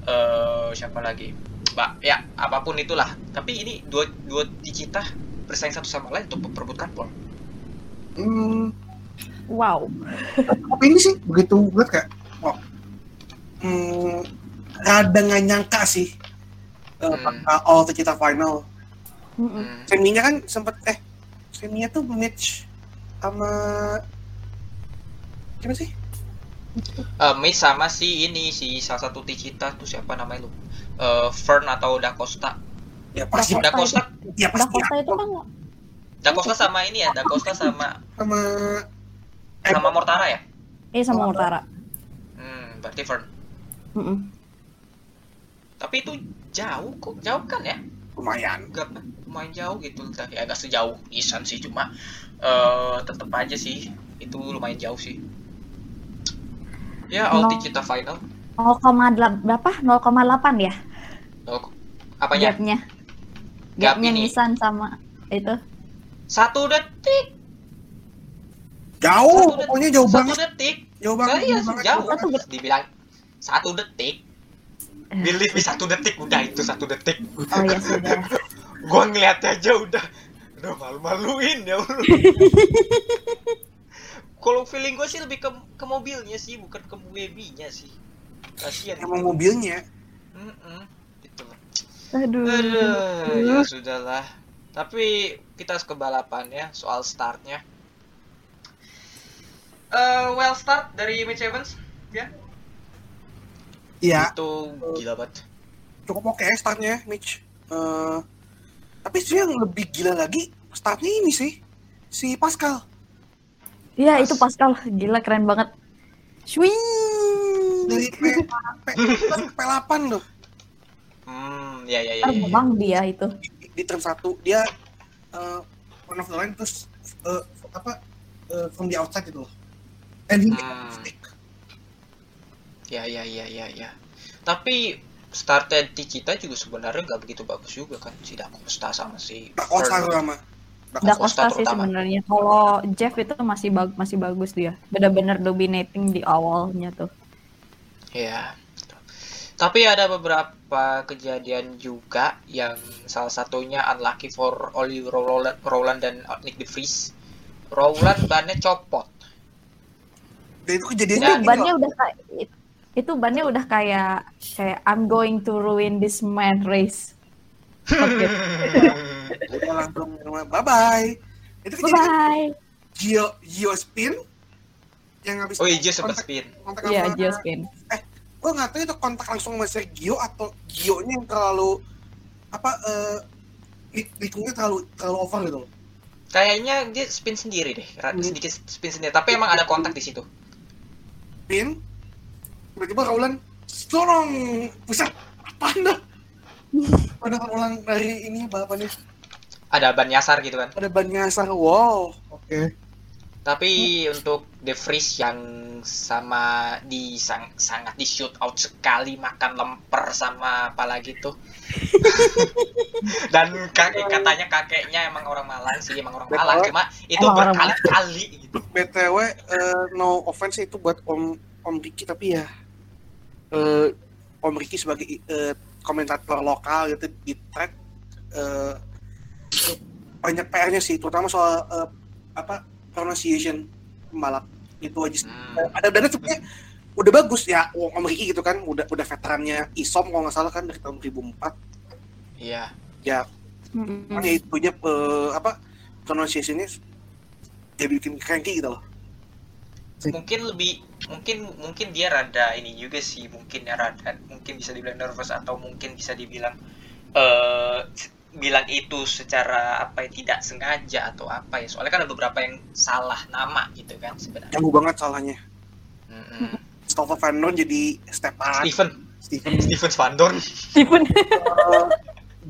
eh siapa lagi. Mbak, ya apa pun itulah. Tapi ini dua dua Cita bersaing satu sama lain untuk memperebutkan pole. hmm, Wow tapi ini sih begitu gue kayak wow hmm, rada nggak nyangka sih uh, Hmm. bakal all kita final. Hmm. seminya kan sempet eh seminya tuh match sama gimana sih Eh, Mitch sama si ini si salah satu Ticita tuh siapa namanya lu? Eh, Fern atau Da Costa. ya pasti Da Da Costa, ya Da pasti Costa itu kan Da Costa sama ini ya, Da Costa sama sama sama Mortara ya? Iya sama Mortara Hmm, berarti Fern. Mm-mm. Tapi itu jauh kok, jauh kan ya? lumayan Gak lumayan jauh gitu, entah ya agak sejauh Nissan sih cuma eh tetep aja sih itu lumayan jauh sih. Ya, ulti kita final. 0,8 berapa? 0,8 ya Oh, apanya? gapnya Gap Gapnya ini. Nissan sama itu Satu detik, jauh Satu detik. pokoknya jauh satu banget detik. jauh banget Iya, jauh banget, jauh. jauh banget. Terus dibilang satu detik. Believe me satu detik udah itu satu detik. Oh ya sudah Gua ngeliat aja udah udah malu-maluin ya Allah. Kalau feeling gue sih lebih ke, ke mobilnya sih bukan ke baby-nya sih. Kasihan. emang mobilnya Mm-mm. Gitu loh. Aduh Aduh, ya sudahlah. Tapi kita ke balapan ya soal startnya. Eh, well start dari Mitch Evans ya. iya Itu gila banget. cukup oke startnya Mitch Eh, tapi sih yang lebih gila lagi startnya ini sih si Pascal Iya Pas. itu Pascal gila keren banget Shui dari P, P, P8 loh Hmm, ya ya ya. ya, ya. terbang dia itu di, di turn satu dia uh, one of the line terus uh, apa uh, from the outside gitu loh and he Hmm. Ya ya ya ya ya. Tapi started kita juga sebenarnya nggak begitu bagus juga kan si Da Costa sama si Da Costa Da Costa. Sih sebenarnya kalau Jeff itu masih bag- masih bagus dia benar-benar dominating di awalnya tuh Ya. Tapi ada beberapa kejadian juga yang salah satunya unlucky for Oli Rowland, Rowland dan Nick De Vries. Rowland bannya copot. Dan itu kejadiannya itu bannya loh. udah kayak itu bannya udah kayak kayak I'm going to ruin this man race. Oke. Udah langsung bye bye. Itu Bye kejadian bye. Gio Gio spin yang habis oh iya sempet kontak, spin kontak Iya, sama- Geospin. gue nggak tahu itu kontak langsung sama Sergio atau Gio-nya yang terlalu apa eh lik- likungnya terlalu terlalu over gitu kayaknya dia spin sendiri deh Hmm. sedikit spin sendiri tapi emang ada kontak di situ Pin tiba-tiba Raulan storong pusat apa anda pada ulang dari ini balapannya ada ban nyasar gitu kan? Ada ban nyasar wow oke. Tapi untuk The Freeze yang sama di sang- sangat di shoot out sekali makan lemper sama apalagi tuh. Dan kakek katanya kakeknya emang orang Malang sih, emang orang Malang. Cuma itu berkali-kali gitu. btw eh, no offense itu buat om om Ricky tapi ya eh, om Ricky sebagai eh, komentator lokal gitu di track eh, banyak PR-nya sih terutama soal eh, apa pronunciation pembalap itu aja sih. Hmm. Eh, ada dana sebenarnya udah bagus ya om Ricky gitu kan udah udah veterannya ISOM kalau nggak salah kan dari tahun 2004 Iya. ya makanya itunya eh, apa pronunciation-nya dia bikin cranky gitu loh Mungkin lebih mungkin mungkin dia rada ini juga sih, mungkin ya rada mungkin bisa dibilang nervous atau mungkin bisa dibilang eh bilang itu secara apa ya tidak sengaja atau apa ya. Soalnya kan ada beberapa yang salah nama gitu kan sebenarnya. Ganggu banget salahnya. Stoffel Van Dorn jadi Stepan Steven. Steven. Steven Van Dorn. Steven. eh,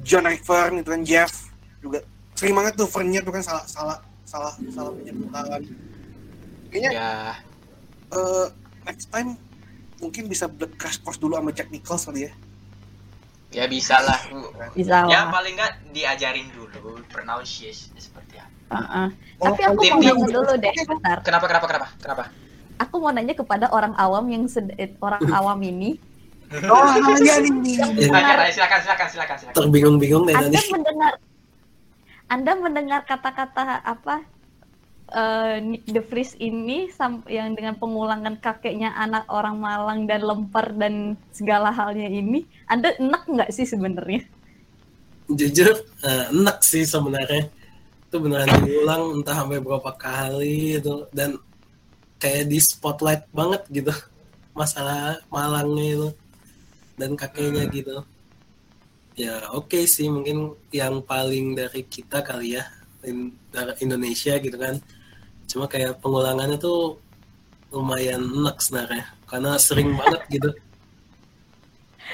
John Ivern itu kan Jeff juga. Sering banget tuh Vernier tuh kan salah salah salah salah penyebutan kayaknya ya eh, next time mungkin bisa ble- crash course dulu sama Jack Nichols kali ya. Ya bisa lah Bisa ya lah. paling nggak diajarin dulu pronunciation seperti apa. Heeh. Oh, Tapi aku tim- mau nanya dulu deh, bentar. kenapa kenapa kenapa kenapa? Aku mau nanya kepada orang awam yang sed- eh, orang awam ini, oh iya nih Nah, silakan silakan silakan silakan. Terbingung-bingung deh Anda mendengar Anda mendengar kata-kata apa eh, Nick De Vries ini yang dengan pengulangan kakeknya anak orang Malang dan lempar dan segala halnya ini, Anda enak nggak sih sebenarnya? Jujur, eh, enak sih sebenarnya. Itu beneran diulang entah sampai berapa kali itu dan kayak di spotlight banget gitu masalah Malangnya itu dan kakeknya gitu. Ya oke sih mungkin yang paling dari kita kali ya Indonesia gitu kan. Cuma kayak pengulangannya tuh lumayan enak sebenarnya. Karena sering banget gitu.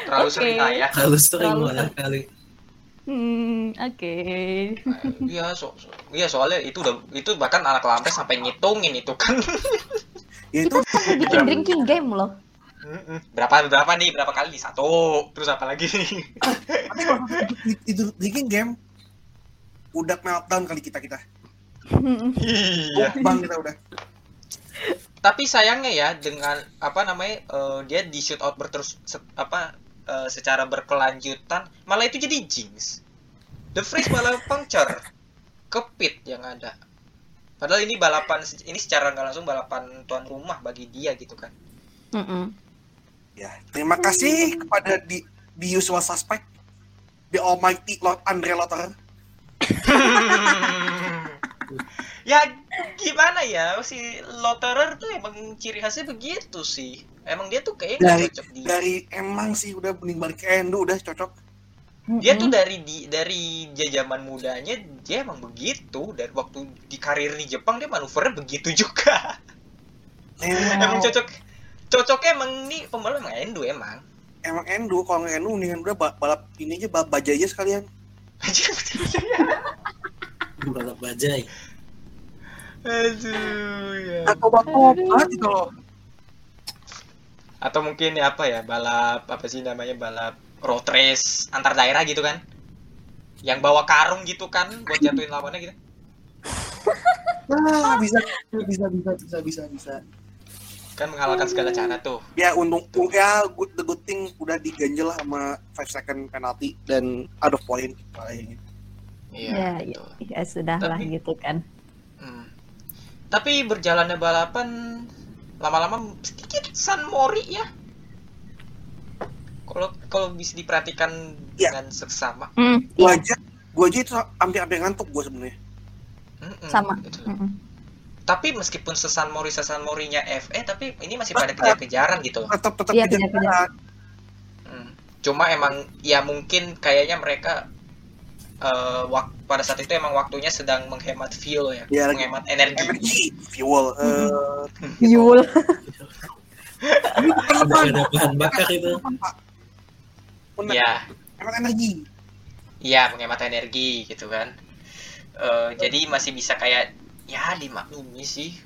terlalu Oke. sering lah ya. Kalau sering Terlalu malah kali. Hmm, oke. iya so, so- iya soalnya itu udah itu bahkan anak lampes sampai ngitungin itu kan. Ya itu Bikin drinking game loh. Berapa berapa nih? Berapa kali? Nih satu. Terus apa lagi? Tapi kalau itu- itu drinking game udah meltdown kali kita kita iya. Bang kita udah. Tapi sayangnya ya dengan apa namanya eh, dia di shoot out berterus se- apa eh, secara berkelanjutan malah itu jadi jinx. The freeze malah puncture ke pit yang ada. Padahal ini balapan ini secara nggak langsung balapan tuan rumah bagi dia gitu kan. Mm-mm. ya terima kasih kepada di the usual suspect the almighty Lord Andre Lotter ya gimana ya? Si Lotterer tuh emang ciri khasnya begitu sih. Emang dia tuh kayaknya nggak Dari- cocok di dari emang sih udah mending balik ke Endo udah cocok. Dia tuh dari di dari jajaman mudanya dia emang begitu. Dari waktu di karir di Jepang dia manuvernya begitu juga. Emang emang, cocok cocoknya emang nih pembalap emang Endo emang. Emang Endo kalau nggak Endo mendingan udah ba- balap ini aja balap baja aja sekalian balap bajai aduh ya atau gitu loh. Atau mungkin ya apa ya balap apa sih namanya balap road race antar daerah gitu kan? Yang bawa karung gitu kan buat jatuhin lawannya gitu. Nah bisa bisa bisa bisa bisa bisa. Kan menghalalkan segala cara tuh. Ya untung ya good the good thing udah diganjel sama 5 second penalty dan out of point. Kayaknya iya Ya, betul. Ya sudah lah Tapi- gitu kan. Hmm. Tapi berjalannya balapan lama-lama sedikit San Mori ya kalau kalau bisa diperhatikan Iya. dengan seksama Hmm, Gua iya, aja, gua aja itu hampir-hampir ngantuk gua sebenarnya. Mm-mm, sama. gitu. Mm-mm. tapi meskipun sesan mori sesan morinya FE tapi ini masih pada kejar-kejaran gitu loh Tetap tetap Iya, kejar kejar-kejar. Hmm. Cuma emang ya mungkin kayaknya mereka eh, wak- pada saat itu emang waktunya sedang menghemat fuel ya, lagi- menghemat energi. energi, fuel, eh, Udah leban, ada bahan bakar itu. Ya, hemat energi. iya menghemat energi gitu kan. Eh, jadi masih bisa kayak ya dimaklumi sih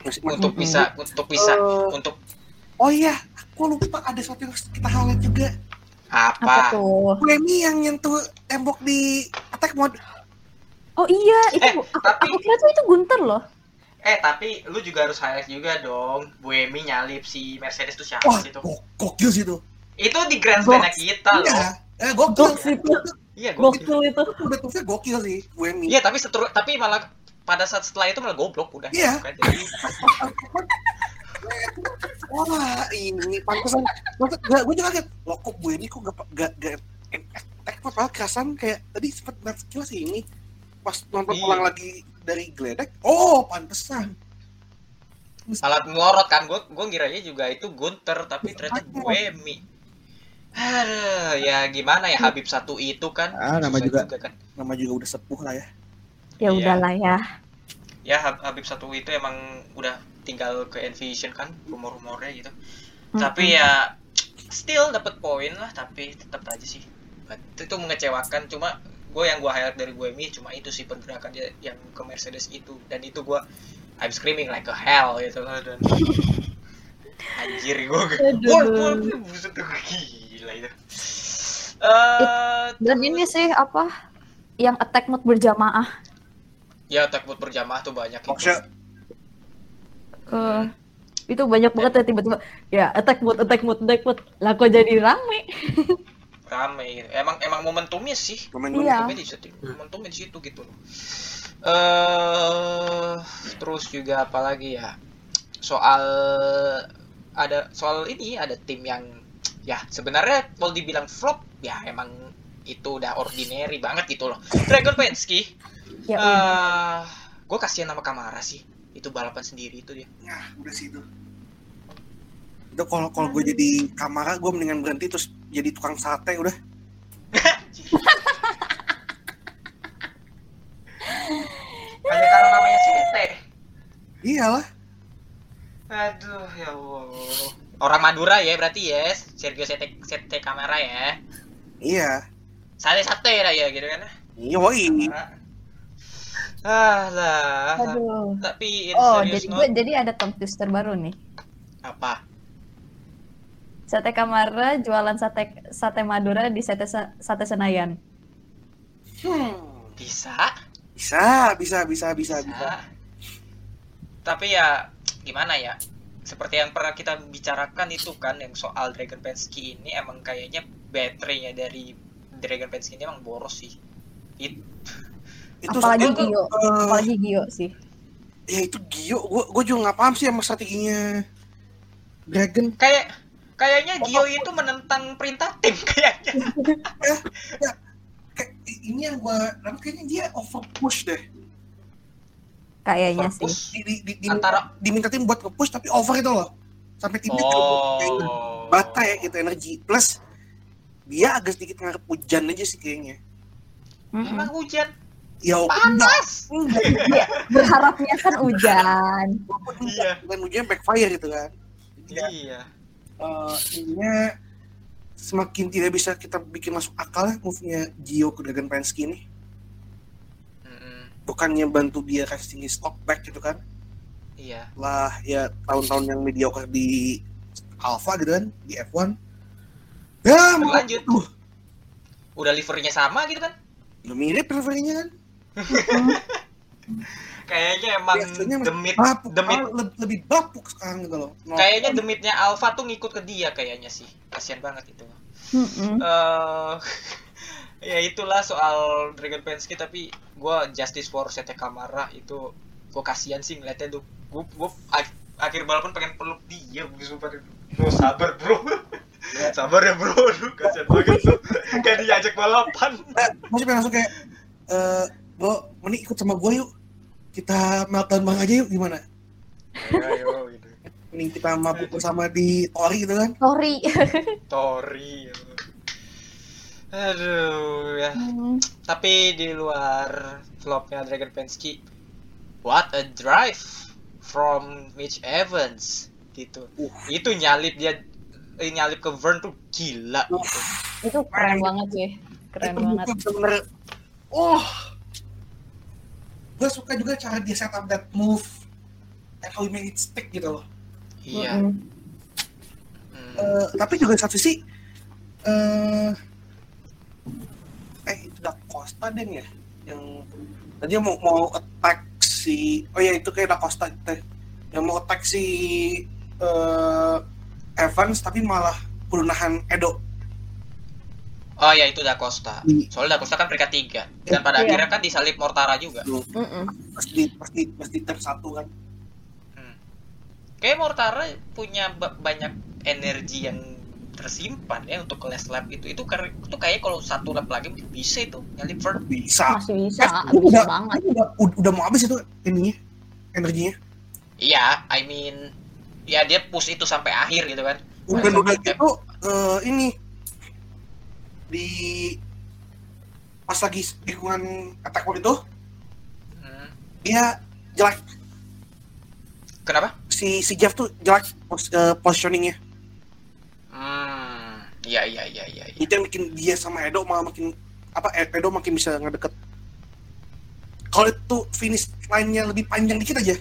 Masih- untuk bisa untuk bisa Eh, untuk Oh iya, aku lupa ada satu yang harus kita highlight juga. Apa apa? tuh? Flemmy yang nyentuh tembok di attack mode. Oh iya, itu Eh, aku, tapi- aku kira tuh itu Gunter loh. Eh tapi lu juga harus highlight juga dong. Buemi nyalip si Mercedes tuh siapa Wah, sih itu? go- gokil sih itu. Itu di grandstand Box. kita loh. Iya, eh, gokil. Box itu. Iya, gokil. Gokil itu. Itu udah tuh gokil sih, Wemi. Iya tapi seteru, tapi malah pada saat setelah itu malah goblok udah. Iya. Kan, jadi- Wah, ini pantesan. Maksud, gue juga kaget. Loh kok Wemi kok gak, gak, gak mode malah kerasan kayak tadi sempet ngeliat sekilas sih ini. Pas nonton Iya. ulang lagi dari Gledek, oh pantesan. Salah ngorot kan gue gue ngiranya juga itu Gunter tapi ternyata Buemi. Aduh, ya gimana ya Habib satu itu kan. Ah, nama Susah juga. kan. Nama juga udah sepuh lah ya. Ya Iya. udahlah ya. Ya Hab- Habib satu itu emang udah tinggal ke Envision kan rumor-rumornya gitu. Tapi ya still dapat poin lah tapi tetap aja sih. But itu mengecewakan cuma gue yang gue highlight dari Buemi cuma itu sih pergerakan dia yang ke Mercedes itu dan itu gue I'm screaming like a hell gitu kan dan anjir gue buset tuh gila itu. Eh, Dan ini sih apa? Yang attack mode berjamaah. ya attack mode berjamaah tuh banyak itu. Maksudnya, Eh, itu banyak banget ya tiba-tiba ya attack mode attack mode attack mode lah kok jadi rame rame. Emang emang momentumnya sih. pemain Iya. Momentumnya di situ. Momentumnya di situ gitu loh. Eh terus juga apalagi ya? Soal ada soal ini ada tim yang ya sebenarnya kalau dibilang flop ya emang itu udah ordinary banget gitu loh. Dragon Pensky ya Eh, udah. gue kasihan sama Kamara sih. Itu balapan sendiri itu dia. Nah, udah sih itu. Itu kalau kalau gue jadi kamera, gue mendingan berhenti terus jadi tukang sate udah. Hanya karena namanya Sete. Iyalah. Aduh, ya Allah. Orang Madura ya berarti ya, Sergio Sete, Sete Kamara ya. Iya. Sate-sate lah ya gitu kan. Iya, woi. Ah lah. Aduh. Tapi in Oh, jadi gue jadi ada top twister baru nih. apa? Sate Kamara jualan sate sate Madura di sate Sa- sate Senayan. Hmm. Bisa? Bisa, bisa, bisa, bisa, bisa. Tapi ya gimana ya? Seperti yang pernah kita bicarakan itu kan yang soal Dragon Pensky ini emang kayaknya baterainya dari Dragon Pensky ini emang boros sih. It, Itu Apalagi soalnya, Gio. eh, Apalagi Gio sih. ya itu Gio, gue gue juga nggak paham sih sama strateginya Dragon. kayak kayaknya Gio itu menentang perintah tim kayaknya. Kayak ini yang gue, kayaknya dia over push deh. Kayaknya sih. Di, di, di, di, antara diminta tim buat nge-push tapi over itu loh. Sampai timnya kayak gitu. oh bata ya gitu energi plus dia agak sedikit ngarep hujan aja sih kayaknya Mm-mm. Emang hujan ya panas. Iya, berharapnya kan hujan. walaupun Iya. bukan hujan backfire gitu kan Iya. eh, intinya semakin tidak bisa kita bikin masuk akal ya move-nya Gio ke Dragon Pensky ini bukannya bantu dia casting stock back gitu kan Iya. lah ya tahun-tahun yang mediocre di Alpha gitu kan di F1 ya tuh Udah livernya sama gitu kan? udah mirip referennya kan Kayaknya emang Biasanya demit bapuk. demit lebih, lebih bapuk sekarang gitu loh. Nonton. kayaknya demitnya Alpha tuh ngikut ke dia kayaknya sih. Kasihan banget itu. Mm-mm. eh ya itulah soal Dragon Pensky tapi gue justice for Sete Kamara itu gue kasihan sih ngeliatnya tuh. Gue gue akhir balapan pengen peluk dia sumpah bro sabar bro. Sabar ya bro. Aduh, kasihan banget lu kayak diajak balapan. Masih pengen langsung kayak eh bro mending ikut sama gue yuk kita meltdown bang aja yuk gimana ayo ayo gitu mending kita mabuk bersama di Tori gitu kan Sorry. Tori aduh ya Hmm. tapi di luar flopnya Dragon Pensky what a drive from Mitch Evans gitu Uh. itu nyalip dia eh, nyalip ke Vern tuh gila gitu. itu keren banget sih. Keren Itu banget. bener oh gue suka juga cara dia set up that move and how he made it stick gitu loh iya. Hmm. Eh, tapi juga satu sisi eh eh itu Da Costa deh ya yang tadi mau mau attack si oh ya itu kayak Da Costa itu yang mau attack si eh Evans tapi malah perlu nahan Edo oh ya itu Da Costa soalnya Da Costa kan peringkat tiga. Dan pada Iya. akhirnya kan disalip Mortara juga. Mm-mm. pas di pas di pas di turn satu kan. Kayak Mortara punya ba- banyak energi yang tersimpan ya untuk ke last lap itu. Itu itu kayak kalau satu lap lagi mungkin bisa itu nyalip Vern bisa. Masih bisa, Eh, bisa udah, banget. udah, udah, udah mau habis itu ininya energinya. Iya I mean ya dia push itu sampai akhir gitu kan. Udah udah gitu. gitu eh, ini di pas lagi lingkungan attack wall itu Hmm. dia jelek. Kenapa? Si si Jeff tuh jelek pos, eh, positioningnya. Hmm iya iya iya iya iya. itu yang bikin dia sama Edo malah makin apa E- Edo makin bisa ngedeket. Kalau itu finish line-nya lebih panjang dikit aja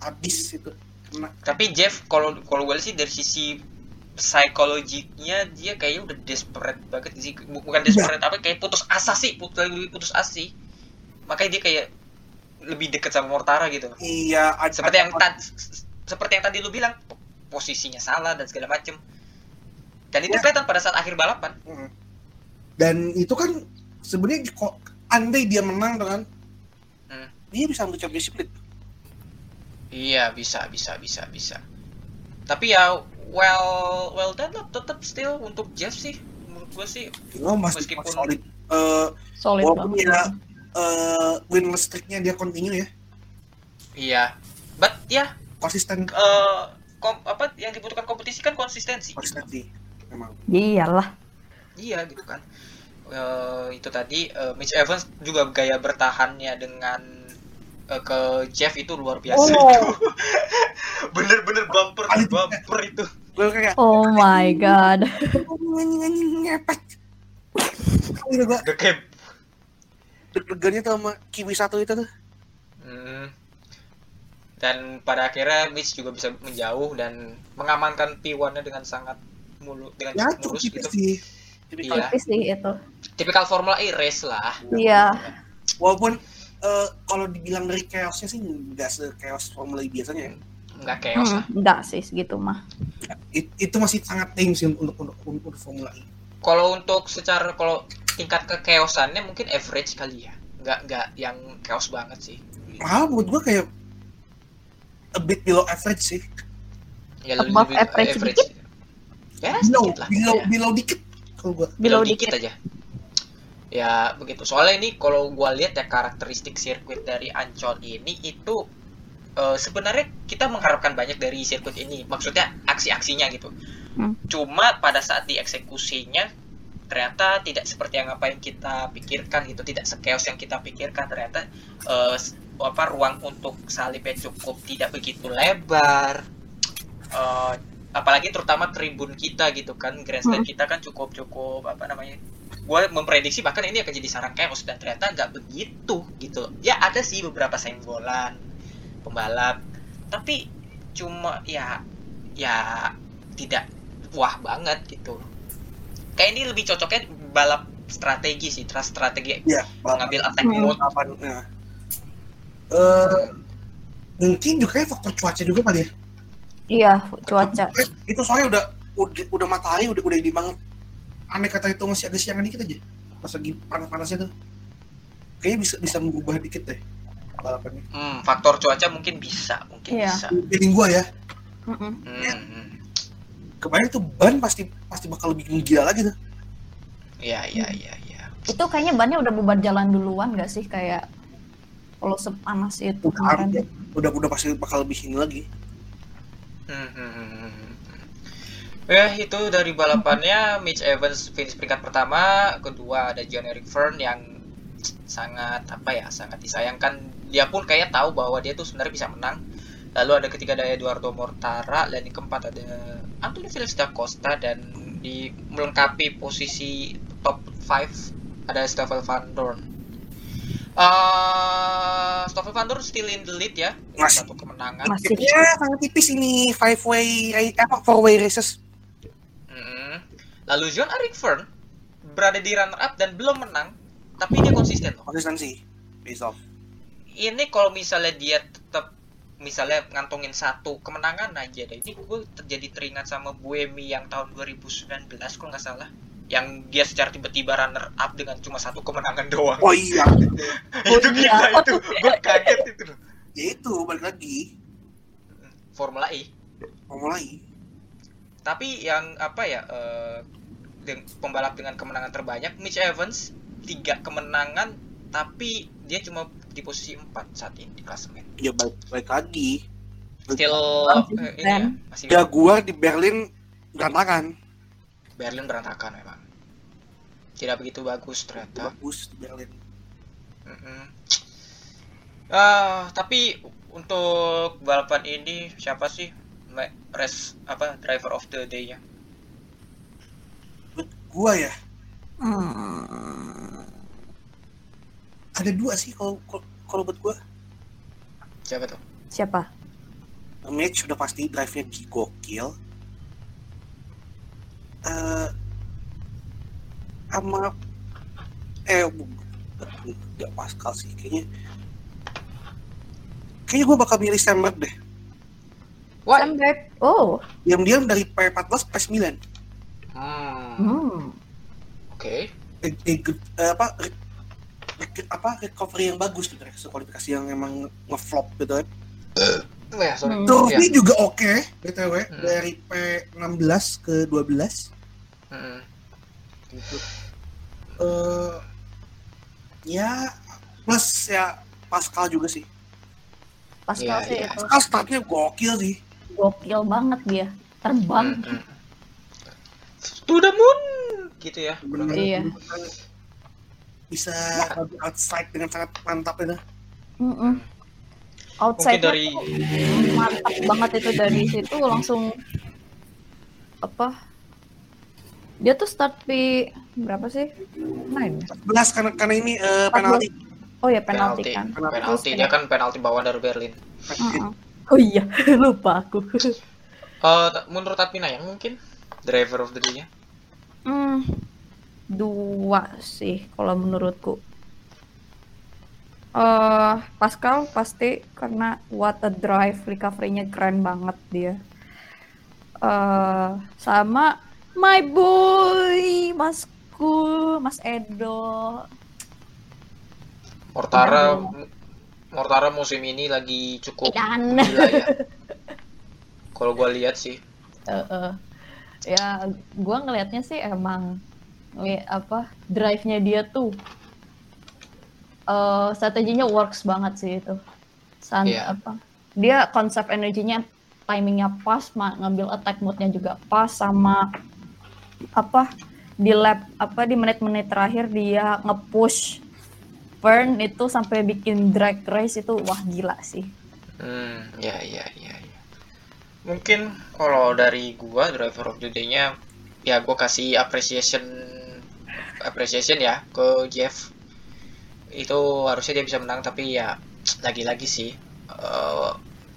habis itu kena. Tapi Jeff kalau kalau gue sih dari sisi psikologinya dia kayaknya udah desperate banget sih. Bukan desperate apa kayak putus asa sih putus putus asa sih. Makanya dia kayak lebih deket sama Mortara gitu. Iya seperti yang tadi seperti yang tadi lu bilang po- posisinya salah dan segala macem. Dan itu Ya. kelihatan pada saat akhir balapan. Mm. dan itu kan sebenarnya kok andai dia menang dengan Hmm. dia bisa championship split iya bisa bisa bisa bisa. Tapi ya well well done lah tetap still untuk Jeff sih. Menurut gue sih oh, masih Meskipun- solid. Eh, Solid walaupun banget. ya eh, winless streaknya dia continue ya. Iya. But ya. Konsisten. Eh, kom- apa yang dibutuhkan kompetisi kan konsistensi. Konsistensi memang Iyalah. iya gitu kan. Eh, itu tadi eh, Mitch Evans juga gaya bertahannya dengan eh, ke Jeff itu luar biasa Oh. itu bener-bener bumper bumper itu Oh my god. udah kayak deg-degannya tuh sama kiwi satu itu tuh Hmm. Dan pada akhirnya Mitch juga bisa menjauh dan mengamankan P1-nya dengan sangat mulu dengan ya mulus gitu. sih Iya. Tipis sih itu. Tipikal Formula E race lah. Iya. walaupun eh, kalau dibilang dari chaosnya sih nggak se chaos formula E biasanya ya. Nggak chaos Hmm, lah. enggak sih segitu mah. It- itu masih sangat tame sih untuk untuk untuk, untuk formula E Kalau untuk secara kalau tingkat kekeosannya mungkin average kali ya. Nggak nggak yang chaos banget sih. malah menurut gue kayak a bit below average sih Ya Above average Ya, below sedikit lah. below Ya. below dikit kalau gue Below dikit dikit. aja. Ya begitu. Soalnya ini kalau gua lihat ya karakteristik sirkuit dari Ancol ini itu eh, sebenarnya kita mengharapkan banyak dari sirkuit ini. Maksudnya aksi-aksinya gitu. Hmm. Cuma pada saat dieksekusinya ternyata tidak seperti yang apa yang kita pikirkan gitu, tidak sekeos yang kita pikirkan ternyata s- apa ruang untuk salibnya cukup tidak begitu lebar. Eh, apalagi terutama tribun kita gitu kan grandstand Hmm. kita kan cukup cukup apa namanya gue memprediksi bahkan ini akan jadi sarang chaos dan ternyata nggak begitu gitu ya ada sih beberapa senggolan pembalap tapi cuma ya ya tidak wah banget gitu kayak ini lebih cocoknya balap strategi sih tra- strategi ya mengambil attack Hmm. mode apa nah. Eh, mungkin juga kayak faktor cuaca juga kali ya Iya, cuaca. Itu soalnya udah udah, udah matahari udah udah ini banget aneh kata itu masih agak siangan dikit aja pas lagi panas-panasnya tuh kayaknya bisa bisa mengubah dikit deh balapannya hmm, faktor cuaca mungkin bisa mungkin Iya. bisa feeling gua ya Mm-mm. Hmm. Kebayang tuh ban pasti pasti bakal bikin gila lagi tuh. Iya, iya, iya, iya. Itu kayaknya bannya udah bubar jalan duluan gak sih kayak kalau sepanas itu kemarin. Udah, udah udah pasti bakal lebih ini lagi. Hmm, hmm, hmm, Ya, itu dari balapannya Mitch Evans finish peringkat pertama, kedua ada John Eric Fern yang sangat apa ya, sangat disayangkan. Dia pun kayak tahu bahwa dia tuh sebenarnya bisa menang. Lalu ada ketiga ada Eduardo Mortara dan yang keempat ada Anthony Felix da Costa dan di melengkapi posisi top 5 ada Stoffel Van Dorn. Uh, Stoffel Van Dorn still in the lead ya, dengan Masih. satu kemenangan. Masih. Ya sangat tipis ini five way eh, apa four way races. Lalu John Eric Fern berada di runner up dan belum menang, tapi dia konsisten loh. Konsistensi. Based off. Ini kalau misalnya dia tetap misalnya ngantongin satu kemenangan aja deh. Ini gue terjadi teringat sama Buemi yang tahun 2019 kalau nggak salah. Yang dia secara tiba-tiba runner up dengan cuma satu kemenangan doang. Oh iya. itu iya. gila itu. Gue kaget itu ya itu balik lagi. Formula E. Mau mulai. Tapi yang apa ya eh, deng- pembalap dengan kemenangan terbanyak Mitch Evans tiga kemenangan tapi dia cuma di posisi 4 saat ini di klasemen. Ya balik, balik lagi. Still eh, ini ya, masih Ya gua di Berlin berantakan. Berlin berantakan memang. Tidak begitu bagus ternyata. Bagus di Berlin. Mm-mm. Ah, tapi untuk balapan ini siapa sih res apa driver of the day-nya? Menurut gua ya Hmm. ada dua sih kalau kalau- buat gua. Siapa tuh? Siapa? Match udah pasti drive-nya gokil. Eh sama eh nggak Pascal sih kayaknya. Kayaknya gua bakal milih Sandberg deh. Wah. Sandberg. Oh. Diam-diam dari P14 ke P9. Hmm. Hmm. Oke. Eh, eh, ge- eh, apa re- re- apa recovery yang bagus gitu kualifikasi yang emang ngeflop gitu kan. Oh ya, sorry. Hmm. Turfi Iya. juga oke btw Hmm. dari P16 ke 12 Mm-mm. gitu. Eh ya plus ya Pascal juga sih. Pascal Iya, sih itu Pascal startnya gokil sih. Gokil banget dia. Terbang. Mm-mm. To the moon gitu ya. Bener-bener Iya. bisa outside dengan sangat mantap itu. Mm-mm. Outside Mungkin dari mantap banget itu dari situ langsung apa? Dia tuh start di berapa sih? Main. 11 karena karena ini eh, penalti. Oh ya penalti penalti. kan. Penalti dia kan penalti bawah dari Berlin. Mm-mm. Oh iya, lupa aku. Eh, t- menurut Atmina yang mungkin driver of the day-nya. Hmm, dua sih kalau menurutku. eh Pascal pasti karena what a drive recovery-nya keren banget dia. eh sama my boy Masku, Mas Edo. Mortara. Mortara musim ini lagi cukup Dan gila ya. Kalau gua lihat sih. Heeh. ya gua ngelihatnya sih emang apa drive-nya dia tuh eh strateginya works banget sih itu San, Iya. apa dia konsep energinya timingnya pas ma- ngambil attack mode-nya juga pas sama apa di lap apa di menit-menit terakhir dia nge-push Burn itu sampai bikin drag race itu wah gila sih Hmm, ya ya ya. ya. Mungkin kalau dari gua driver of the day-nya ya gua kasih appreciation appreciation ya ke Jeff. Itu harusnya dia bisa menang tapi ya lagi-lagi sih eh,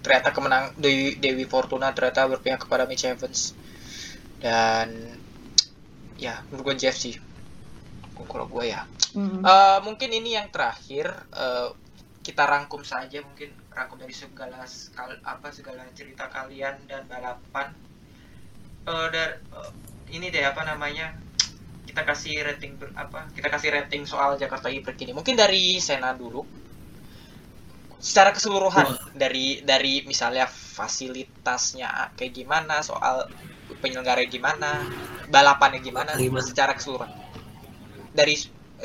ternyata kemenang Dewi, Dewi Fortuna ternyata berpihak kepada Mitch Evans dan ya menurut gua Jeff sih kalau gua ya Mm. Eh, mungkin ini yang terakhir eh, kita rangkum saja mungkin rangkum dari segala skal- apa segala cerita kalian dan balapan. Eh, dar- eh, ini deh apa namanya kita kasih rating ber- apa kita kasih rating soal Jakarta e-Prix ini. Mungkin dari Sena dulu. Secara keseluruhan dari dari misalnya fasilitasnya kayak gimana soal penyelenggara gimana balapannya gimana Gimana? secara keseluruhan dari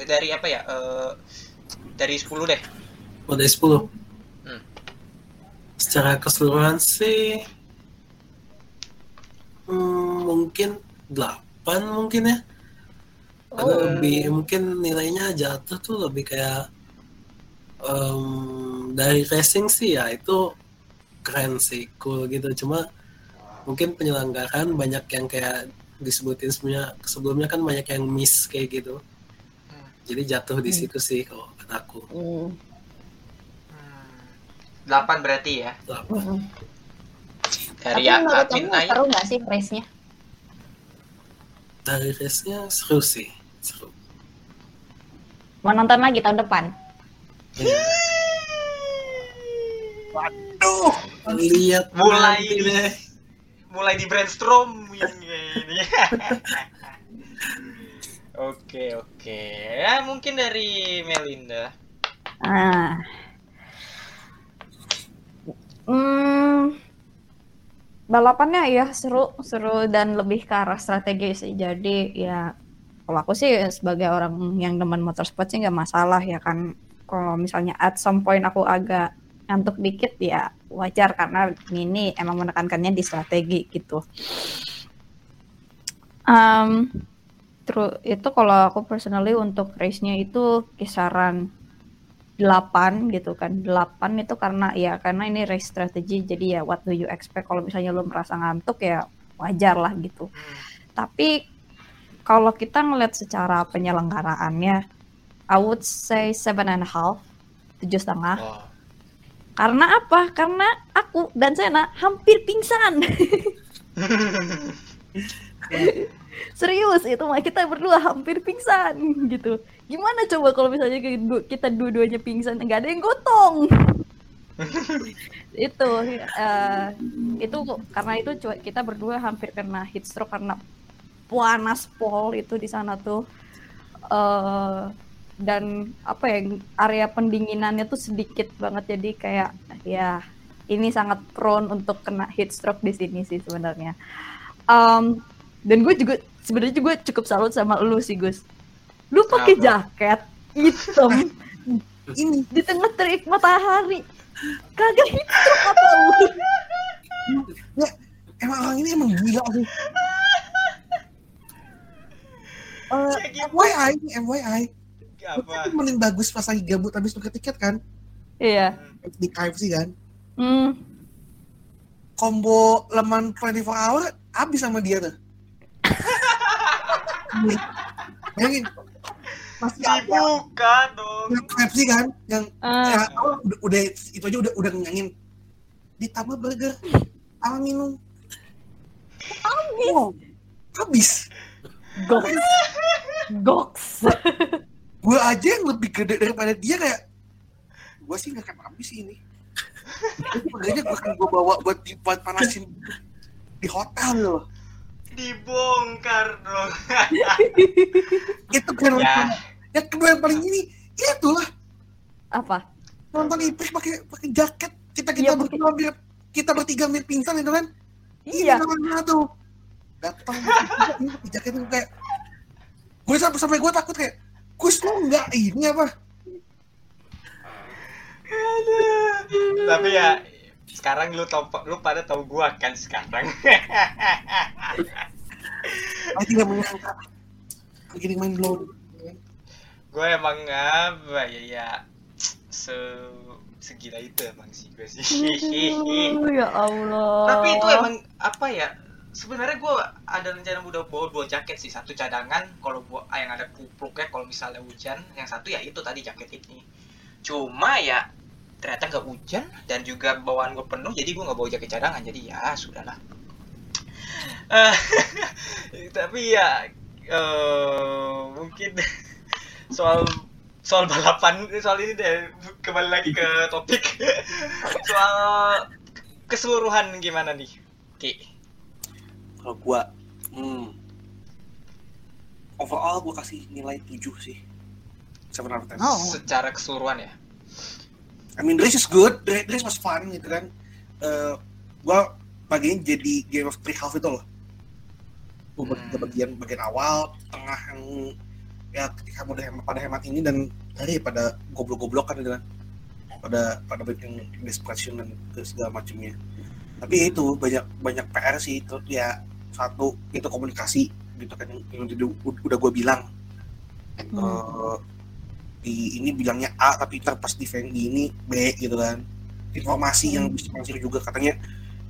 dari apa ya eh, dari 10 deh Oh, dari 10. Hmm. Secara keseluruhan sih hmm, mungkin 8 mungkin ya. Karena Oh. lebih mungkin nilainya jatuh tuh lebih kayak em, dari racing sih ya itu keren sih cool gitu cuma mungkin penyelenggaraan banyak yang kayak disebutin sebelumnya sebelumnya kan banyak yang miss kayak gitu. Jadi jatuh di Hmm. situ sih kalau kata aku Hmm. Hmm, 8 berarti ya Apa? Hmm. dari Tapi menurut admin kamu Ai seru nggak sih race-nya? dari race-nya seru sih seru Mau nonton lagi tahun depan? Aduh, lihat mulai deh. mulai di brainstorm ini oke oke ya mungkin dari Melinda Ah. Hmm, balapannya ya seru, seru dan lebih ke arah strategi sih. Jadi ya kalau aku sih sebagai orang yang demen motorsport sih nggak masalah ya kan. Kalau misalnya at some point aku agak ngantuk dikit ya wajar karena ini emang menekankannya di strategi gitu. Um, terus itu kalau aku personally untuk race-nya itu kisaran 8 gitu kan. 8 itu karena ya karena ini race strategy jadi ya what do you expect kalau misalnya lo merasa ngantuk ya wajar lah gitu. Tapi kalau kita ngeliat secara penyelenggaraannya I would say seven and a half, tujuh setengah. Karena apa? Karena aku dan Sena hampir pingsan. Serius itu mah kita berdua hampir pingsan gitu. Gimana coba kalau misalnya kita dua-duanya pingsan nggak ada yang gotong? itu eh, itu karena itu kita berdua hampir kena heat stroke karena panas pol itu di sana tuh eh dan apa ya area pendinginannya tuh sedikit banget jadi kayak ya ini sangat prone untuk kena heat stroke di sini sih sebenarnya. Em, dan gue juga sebenarnya juga cukup salut sama lu sih Gus. Lu pakai jaket hitam ini di tengah terik matahari. Kagak stroke apa lu? ya emang orang ini emang gila sih. Gitu. FYI, FYI. Apa paling bagus pas lagi gabut habis tuker tiket kan Iya. di KFC kan. Hmm. Combo leman 24 hour habis sama dia tuh. Bayangin. Masih ada. dibuka dong. Yang KFC kan yang Ah. ya, oh, udah, udah itu aja udah udah ngenyangin. Ditambah burger. Sama minum? Wow habis. Goks. Goks. gue aja yang lebih gede daripada dia kayak gue sih nggak akan habis sih ini. Makanya gue akan gue bawa buat di- buat panasin di hotel loh dibongkar dong itu kan ya yang kedua yang paling ini itulah Apa? nonton Iprik pakai pakai jaket kita Iya, kita pakai- berdua hampir kita bertiga hampir pingsan itu kan Iya. Ini namanya tuh. Datang jaket itu kayak gue sampai sampai gue takut kayak Gus lu enggak ini apa? tapi ya sekarang lu tau lu pada tahu gua kan sekarang Saya tidak menyangka. Begini main blow. gue emang apa ya ya se segila itu emang sih gue sih ya Allah. tapi itu emang apa ya sebenarnya gue ada rencana udah bawa dua jaket sih satu cadangan kalau buat yang ada kupluknya kalau misalnya hujan yang satu ya itu tadi jaket ini cuma ya ternyata nggak hujan dan juga bawaan gue penuh jadi gue nggak bawa jaket cadangan jadi ya sudahlah Eh, tapi ya eh, mungkin soal soal balapan soal ini deh kembali lagi ke topik soal keseluruhan gimana nih Ki Kalau gua hmm, overall gua kasih nilai 7 sih. Ten. Oh. secara keseluruhan ya I mean, race is good, race was fun gitu kan. Eh, gua bagian jadi Game of Three Half itu loh gue bagi Hmm. bagian bagian awal tengah yang ya ketika udah hemat pada hemat ini dan dari pada goblok-goblok kan gitu kan pada pada bikin desperation dan segala macamnya tapi ya itu banyak banyak PR sih itu ya satu itu komunikasi gitu kan yang, yang udah, gue bilang Hmm. Eh, di ini bilangnya A tapi ntar pas di Fendi ini B gitu kan informasi yang Hmm. bisa masih juga katanya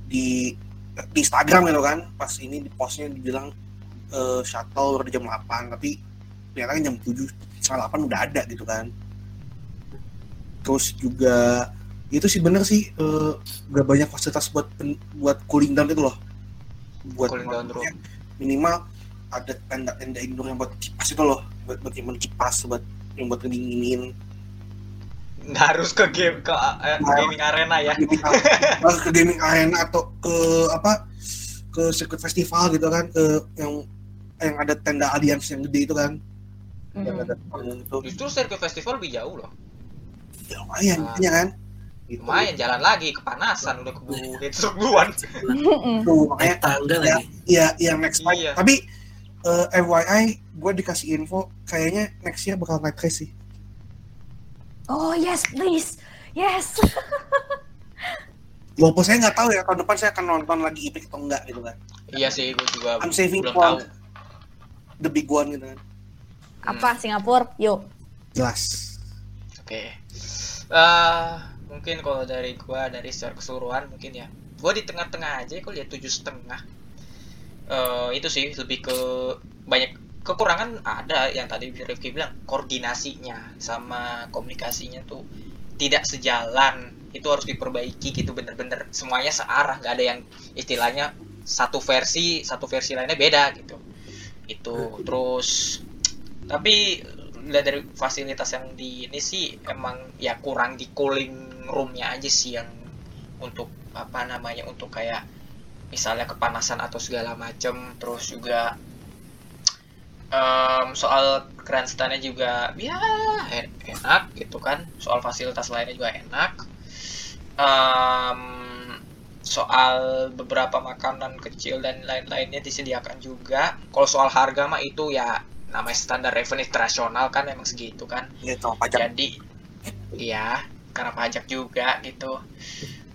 di di Instagram gitu kan pas ini di postnya dibilang eh, shuttle udah jam 8 tapi ternyata jam 7 setengah 8 udah ada gitu kan terus juga itu sih bener sih eh, gak banyak fasilitas buat pen- buat cooling down itu loh buat Cooling down room. minimal ada tenda-tenda indoor yang buat kipas itu loh buat buat kipas buat yang buat ngedinginin nggak harus ke game ke eh, gaming arena ya gaming harus ke gaming arena atau ke apa ke sirkuit festival gitu kan ke yang yang ada tenda alliance yang gede itu kan yang Mm. ada panggung itu justru sirkuit festival lebih jauh loh ya lumayan Ah. makanya kan gitu. lumayan jalan lagi kepanasan udah keburu heatstroke duluan. Tuh, makanya tangga ya, lagi ya yang next Iya. tapi eh, FYI gue dikasih info kayaknya next year bakal naik race sih Oh yes, please. Yes. walaupun saya nggak tahu ya tahun depan saya akan nonton lagi Epic atau enggak gitu kan iya sih gue juga I'm saving belum for tahu the big one gitu kan Apa Singapura? Yuk. jelas Oke. Eh, mungkin kalau dari gua dari secara keseluruhan mungkin ya. Gua di tengah-tengah aja kok lihat tujuh setengah. Eh, itu sih lebih ke banyak kekurangan ada. Yang tadi Rifki bilang koordinasinya sama komunikasinya tuh tidak sejalan. Itu harus diperbaiki gitu bener-bener. Semuanya searah nggak ada yang istilahnya satu versi satu versi lainnya beda gitu. Itu terus tapi lihat dari fasilitas yang di ini sih emang ya kurang di cooling roomnya aja sih yang untuk apa namanya untuk kayak misalnya kepanasan atau segala macem terus juga em, soal grandstandnya juga ya en- enak gitu kan soal fasilitas lainnya juga enak. Em, soal beberapa makanan kecil dan lain-lainnya disediakan juga. Kalau soal harga mah itu ya namanya standar event internasional kan emang segitu kan. Ya pajak. Jadi iya karena pajak juga gitu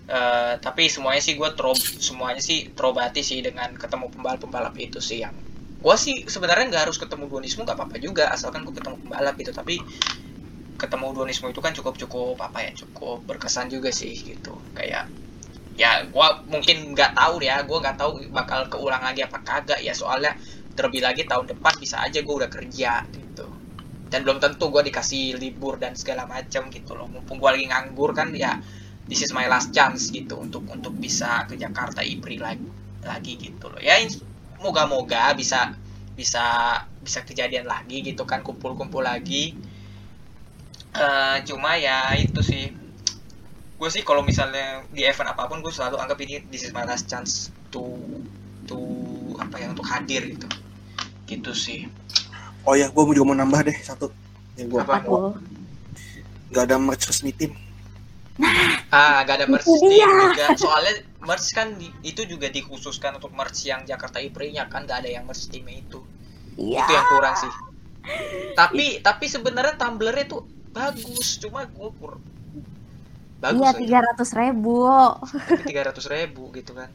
Eh, tapi semuanya sih gue tro semuanya sih terobati sih dengan ketemu pembalap-pembalap itu sih yang gue sih sebenarnya nggak harus ketemu duonisme nggak apa-apa juga asalkan gue ketemu pembalap gitu. Tapi ketemu duonisme itu kan cukup cukup apa ya cukup berkesan juga sih gitu. Kayak ya gue mungkin nggak tahu ya gue nggak tahu bakal keulang lagi apa kagak ya. Soalnya terlebih lagi tahun depan bisa aja gue udah kerja gitu. Dan belum tentu gue dikasih libur dan segala macam gitu loh. Mumpung gue lagi nganggur kan ya this is my last chance gitu untuk untuk bisa ke Jakarta Ipri lagi lagi gitu loh. Ya moga-moga bisa bisa bisa kejadian lagi gitu kan kumpul-kumpul lagi. Eh, cuma ya itu sih. Gue sih kalau misalnya di event apa pun gue selalu anggap ini this is my last chance to to apa ya untuk hadir gitu. Gitu sih. Oh ya gue juga mau nambah deh satu. Yang gue Apa? Nggak ada merch resmi tim Ah, gak ada merch Steam dia. juga. Soalnya merch kan di- itu juga dikhususkan untuk merch yang Jakarta Ipri-nya kan gak ada yang merch Steam itu. Iya. Itu yang kurang sih. Tapi tapi sebenarnya tumblernya tuh bagus, cuma gue kur bagus Iya tiga ratus ribu. tiga ratus ribu gitu kan.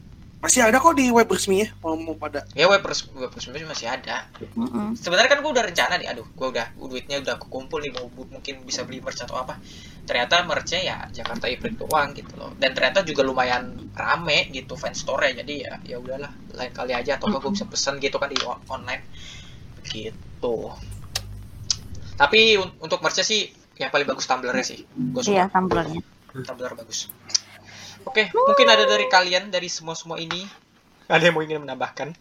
Masih ada kok di web resmi ya mau mau pada Ya web res web resmi masih ada. Mm-mm. Sebenarnya kan gue udah rencana nih, aduh, gue udah duitnya udah kumpul nih mau mungkin bisa beli merch atau apa. Ternyata merchnya ya Jakarta Ipri doang gitu loh. Dan ternyata juga lumayan rame gitu fan store nya Jadi ya ya udahlah, lain kali aja atau gue bisa pesen gitu kan di o- online. Gitu. Tapi un- untuk merchnya sih yang paling bagus tumblernya sih. Gue Iya suka tumblernya. tumbler bagus. Oke, mungkin ada dari kalian dari semua semua ini ada yang mau ingin menambahkan?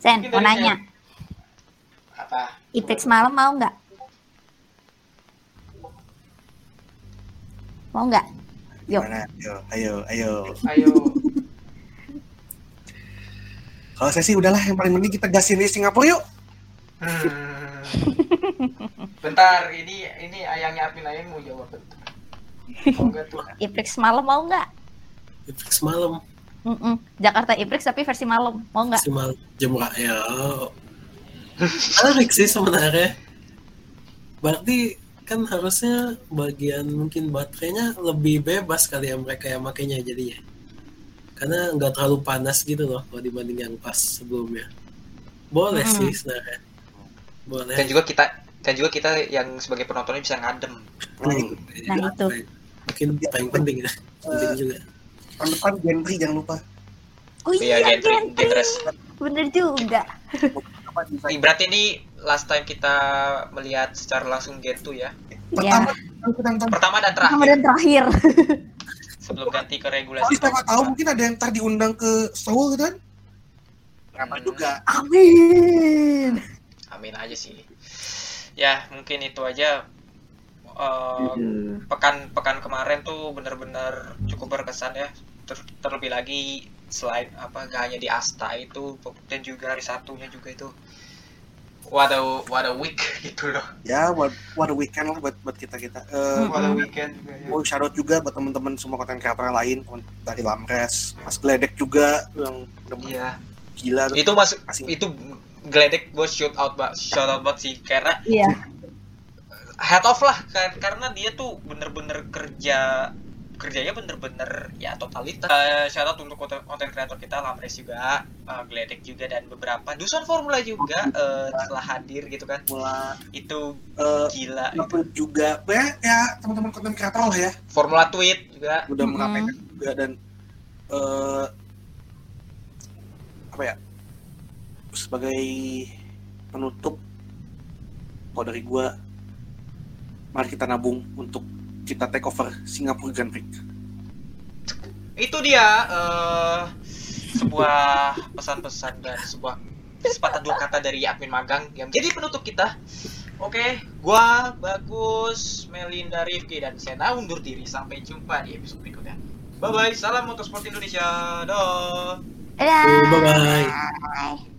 Sen, mau nanya. Sen. Apa? Ipix malam mau nggak? Mau nggak? Yuk. ayo ayo ayo Ayo. kalau saya sih udahlah yang paling penting kita gasin di Singapura yuk Hmm. Bentar, ini ini ayangnya Apin ayang mau jawab bentar. Enggak tuh. Iprix malam mau nggak? Iplex malam Mm-mm. Jakarta Iprix tapi versi malam mau nggak? masih malam jam ya menarik sih sebenarnya berarti kan harusnya bagian mungkin baterainya lebih bebas kali ya mereka yang makainya jadinya karena nggak terlalu panas gitu loh kalau dibanding yang pas sebelumnya boleh Mm-mm. sih sebenarnya boleh Dan juga kita dan juga kita yang sebagai penontonnya bisa ngadem. Nah, Hmm. itu. Nah, itu. mungkin paling penting ya penting juga tahun depan Gentry jangan lupa Oh Iya, iya, Gentry, Gentry. Gentres. Bener juga. Berarti ini last time kita melihat secara langsung Gen 2 ya. pertama yang kita nonton Pertama dan Pertama terakhir dan terakhir. sebelum ganti ke regulasi. siapa tahu mungkin ada yang ntar diundang ke Seoul gitu kan? Kenapa Hmm. juga? Amin. Amin aja sih. Ya, mungkin itu aja. Eh, Aduh. pekan pekan kemarin tuh benar-benar cukup berkesan ya Ter- terlebih lagi selain apa gak hanya di Asta itu dan juga hari Sabtunya juga itu what a what a week gitu loh Ya, what, what a weekend lah buat buat kita kita. Eh, Hmm. what a weekend juga ya. Mau shout out juga buat teman-teman semua konten kreator yang lain, dari Lamres, Mas Gledek juga yang bener-bener iya gila. itu masuk Asing. itu geledek gue shoot out mbak shout out banget sih karena Iya. head off lah kar- karena dia tuh bener-bener kerja kerjanya bener-bener ya totalitas. Eh, shout out untuk konten konten kreator kita Lamres juga eh, Gledek juga dan beberapa Dusun Formula juga eh, telah hadir gitu kan. Mula itu eh, gila apa juga. Ya, ya teman-teman konten kreator lah ya. Formula Tweet juga. Udah mengabaikan juga dan eh apa ya sebagai penutup kalau dari gua mari kita nabung untuk kita take over Singapura Grand Prix. Itu dia eh, sebuah pesan-pesan dan sebuah sepatah dua kata dari admin magang yang menjadi penutup kita. Oke gua bagus Melinda Rifki dan Sena undur diri. Sampai jumpa di episode berikutnya. Bye bye salam motorsport Indonesia. Dadah. bye bye Bye.